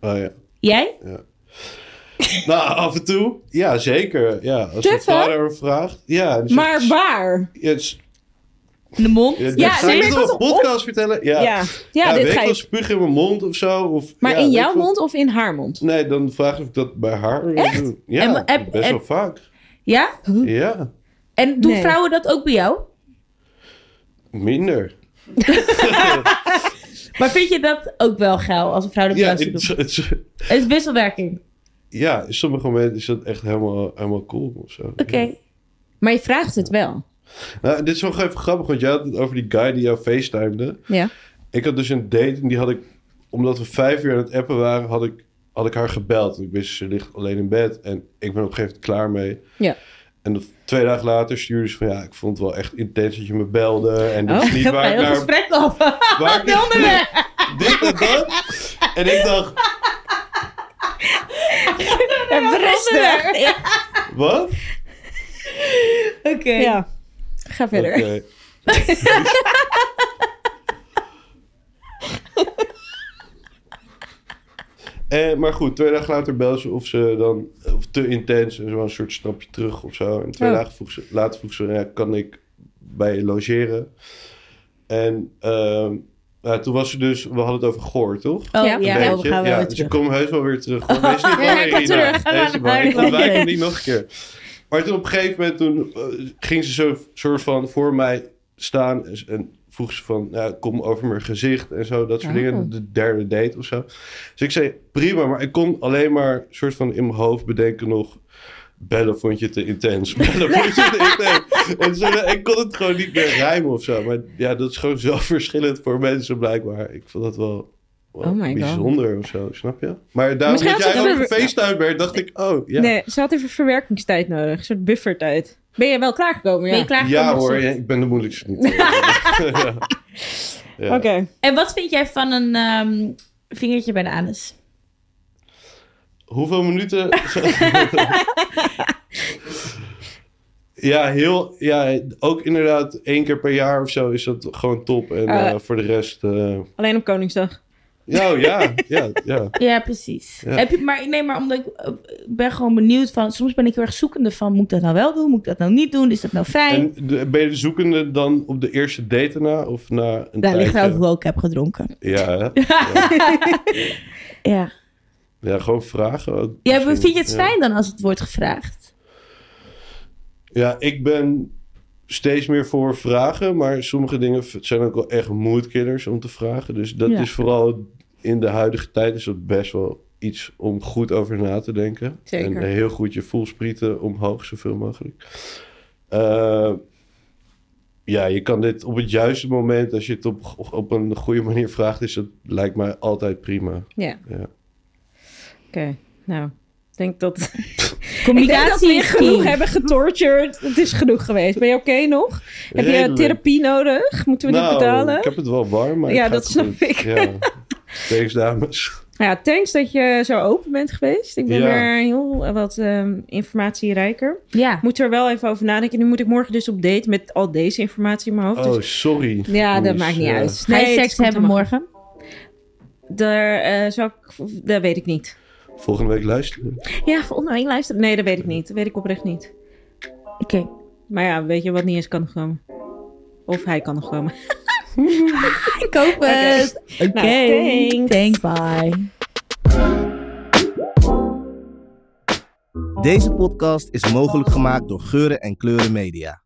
Speaker 3: Oh, ja.
Speaker 1: Jij?
Speaker 3: Nou, af en toe. Ja, zeker. Ja, als
Speaker 2: Tuffen?
Speaker 3: vader vraagt. Ja,
Speaker 2: Maar
Speaker 3: zegt-
Speaker 2: waar?
Speaker 3: Ja, het is-
Speaker 1: In de mond?
Speaker 3: ja,
Speaker 2: Ja,
Speaker 3: ga je
Speaker 2: ik
Speaker 3: op
Speaker 2: was
Speaker 3: een podcast vertellen? Ja.
Speaker 2: Ja, ja,
Speaker 3: weet
Speaker 2: dit
Speaker 3: ik
Speaker 2: ga
Speaker 3: wel,
Speaker 2: je...
Speaker 3: spuug in mijn mond of zo. Of,
Speaker 2: Maar
Speaker 3: ja,
Speaker 2: in
Speaker 3: weet
Speaker 2: jouw mond of in haar mond?
Speaker 3: Nee, dan vraag ik of ik dat bij haar
Speaker 2: Echt?
Speaker 3: doen. Ja,
Speaker 1: En- en-
Speaker 3: best
Speaker 1: en-
Speaker 3: wel vaak.
Speaker 1: Ja?
Speaker 3: Ja,
Speaker 1: En doen
Speaker 2: Nee.
Speaker 1: vrouwen dat ook bij jou?
Speaker 3: Minder. [LAUGHS]
Speaker 1: Maar vind je dat ook wel geil als een vrouw bij
Speaker 3: Ja, het,
Speaker 1: doen?
Speaker 3: het,
Speaker 1: Het is wisselwerking.
Speaker 3: ja, in sommige momenten is dat echt helemaal, helemaal cool of zo.
Speaker 1: Oké.
Speaker 3: Ja.
Speaker 2: Maar je vraagt het wel.
Speaker 3: Nou, dit is wel even grappig, want jij had het over die guy die jou facetimede.
Speaker 2: Ja.
Speaker 3: Ik had dus een date en die had ik, omdat we vijf uur aan het appen waren, had ik, had ik haar gebeld. Ik wist, ze ligt alleen in bed en ik ben op een gegeven moment klaar mee.
Speaker 2: Ja.
Speaker 3: En dat- twee dagen later stuurde ze van, ja, ik vond het wel echt intens dat je me belde. En dit is
Speaker 2: Oh,
Speaker 3: niet [LAUGHS] [LAUGHS] waar ik
Speaker 1: Heel
Speaker 3: naar...
Speaker 1: gesprek af.
Speaker 3: Waar ik dit en dat. En ik dacht, [LAUGHS]
Speaker 2: Rustig. Ja.
Speaker 3: wat?
Speaker 1: Oké.
Speaker 2: ja. Ga verder.
Speaker 3: Oké. Eh, maar goed, twee dagen later belde ze of ze dan of te intens en zo een soort stapje terug of zo. En twee dagen vroeg ze, later vroeg ze, ja, kan ik bij je logeren? En ehm, ja, toen was ze dus, we hadden het over Goor, toch?
Speaker 1: Oh
Speaker 2: Ja.
Speaker 1: ja,
Speaker 3: Een
Speaker 1: ja,
Speaker 3: beetje.
Speaker 1: we gaan wel
Speaker 3: ja,
Speaker 1: weer
Speaker 3: dus ik
Speaker 1: terug.
Speaker 3: kom heus wel weer terug. hoor. Wees niet [LAUGHS] bang, Irina. Wees. Ik ontwijk hem niet nog een keer. Maar toen op een gegeven moment toen, eh, ging ze zo soort van voor mij staan en, en vroeg ze van, ja, kom over mijn gezicht en zo, dat soort
Speaker 2: Oh.
Speaker 3: dingen. De derde date of zo. Dus ik zei, prima, maar ik kon alleen maar soort van in mijn hoofd bedenken nog, bellen vond je te intens. [LAUGHS] Bellen vond je te intens. En zo, ik kon het gewoon niet meer rijmen of zo. Maar ja, dat is gewoon zo [LAUGHS] verschillend voor mensen blijkbaar. Ik vond dat wel,
Speaker 2: Oh my God.
Speaker 3: bijzonder of zo, snap je? Maar daarom dat jij ook
Speaker 2: even-
Speaker 3: gefacetimed werd, dacht ik, oh ja.
Speaker 2: Nee, ze had even verwerkingstijd nodig. Een soort buffertijd. Ben je wel klaargekomen?
Speaker 1: Ben
Speaker 2: Ja.
Speaker 1: je klaar
Speaker 3: Ja hoor, ik ben de moeilijkste niet. [LAUGHS] ja. Ja.
Speaker 2: Oké.
Speaker 1: En wat vind jij van een ehm, vingertje bij de anus?
Speaker 3: Hoeveel minuten? [LAUGHS] ja, heel, ja, ook inderdaad één keer per jaar of zo is dat gewoon top. En
Speaker 2: Ah.
Speaker 3: eh, voor de rest, eh,
Speaker 2: Alleen op Koningsdag.
Speaker 3: Ja, oh, ja, ja, ja.
Speaker 1: Ja, precies.
Speaker 3: Ja.
Speaker 1: Heb je, maar nee, maar omdat ik eh, ben gewoon benieuwd van... Soms ben ik heel erg zoekende van... Moet ik dat nou wel doen? Moet ik dat nou niet doen? Is dat nou fijn?
Speaker 3: En ben je de zoekende dan op de eerste date na of na een
Speaker 1: Daar ligt
Speaker 3: tijdje?
Speaker 1: nou hoe ik heb gedronken. [LAUGHS]
Speaker 3: Ja?
Speaker 1: Ja.
Speaker 3: ja, gewoon vragen
Speaker 1: ja vind je het fijn dan als het wordt gevraagd?
Speaker 3: Ja, ik ben steeds meer voor vragen, maar sommige dingen zijn ook wel echt moodkillers om te vragen. Dus dat
Speaker 1: Ja.
Speaker 3: is vooral in de huidige tijd is dat best wel iets om goed over na te denken.
Speaker 2: Zeker.
Speaker 3: En heel goed je voelsprieten omhoog, zoveel mogelijk. Eh, ja, je kan dit op het juiste moment, als je het op, op een goede manier vraagt, is dat lijkt mij altijd prima.
Speaker 2: Ja.
Speaker 3: Ja.
Speaker 2: Oké. Nou, ik denk dat... [LAUGHS] Ik denk dat we
Speaker 1: Communicatie
Speaker 2: je
Speaker 1: is
Speaker 2: genoeg hebben getortured. Het is genoeg geweest. Ben je oké nog? Heb je therapie nodig? Moeten we die
Speaker 3: Nou,
Speaker 2: betalen?
Speaker 3: ik heb het wel warm, maar
Speaker 2: Ja,
Speaker 3: het
Speaker 2: dat snap
Speaker 3: goed.
Speaker 2: ik.
Speaker 3: Ja. Thanks, dames.
Speaker 2: Ja, thanks dat je zo open bent geweest. Ik ben
Speaker 3: Ja.
Speaker 2: weer heel wat ehm, informatierijker.
Speaker 1: Ja.
Speaker 2: Ik moet er wel even over nadenken. Nu moet ik morgen dus op date met al deze informatie in mijn hoofd.
Speaker 3: Oh,
Speaker 2: Dus,
Speaker 3: sorry.
Speaker 2: ja, dat maakt niet
Speaker 3: ja.
Speaker 2: uit.
Speaker 1: Ga je
Speaker 2: het
Speaker 1: seks hebben morgen?
Speaker 2: Daar, eh, zou ik, dat weet ik niet.
Speaker 3: Volgende week luisteren.
Speaker 2: Ja, volgende week luisteren. Nee, dat weet ik niet. Dat weet ik oprecht niet.
Speaker 1: Oké.
Speaker 2: Maar ja, weet je wat niet is, kan nog komen. Of hij kan nog komen. [LAUGHS]
Speaker 1: Ik hoop het. Oké.
Speaker 2: Nou, thanks.
Speaker 1: Thanks, bye.
Speaker 4: Deze podcast is mogelijk gemaakt door Geuren en Kleuren Media.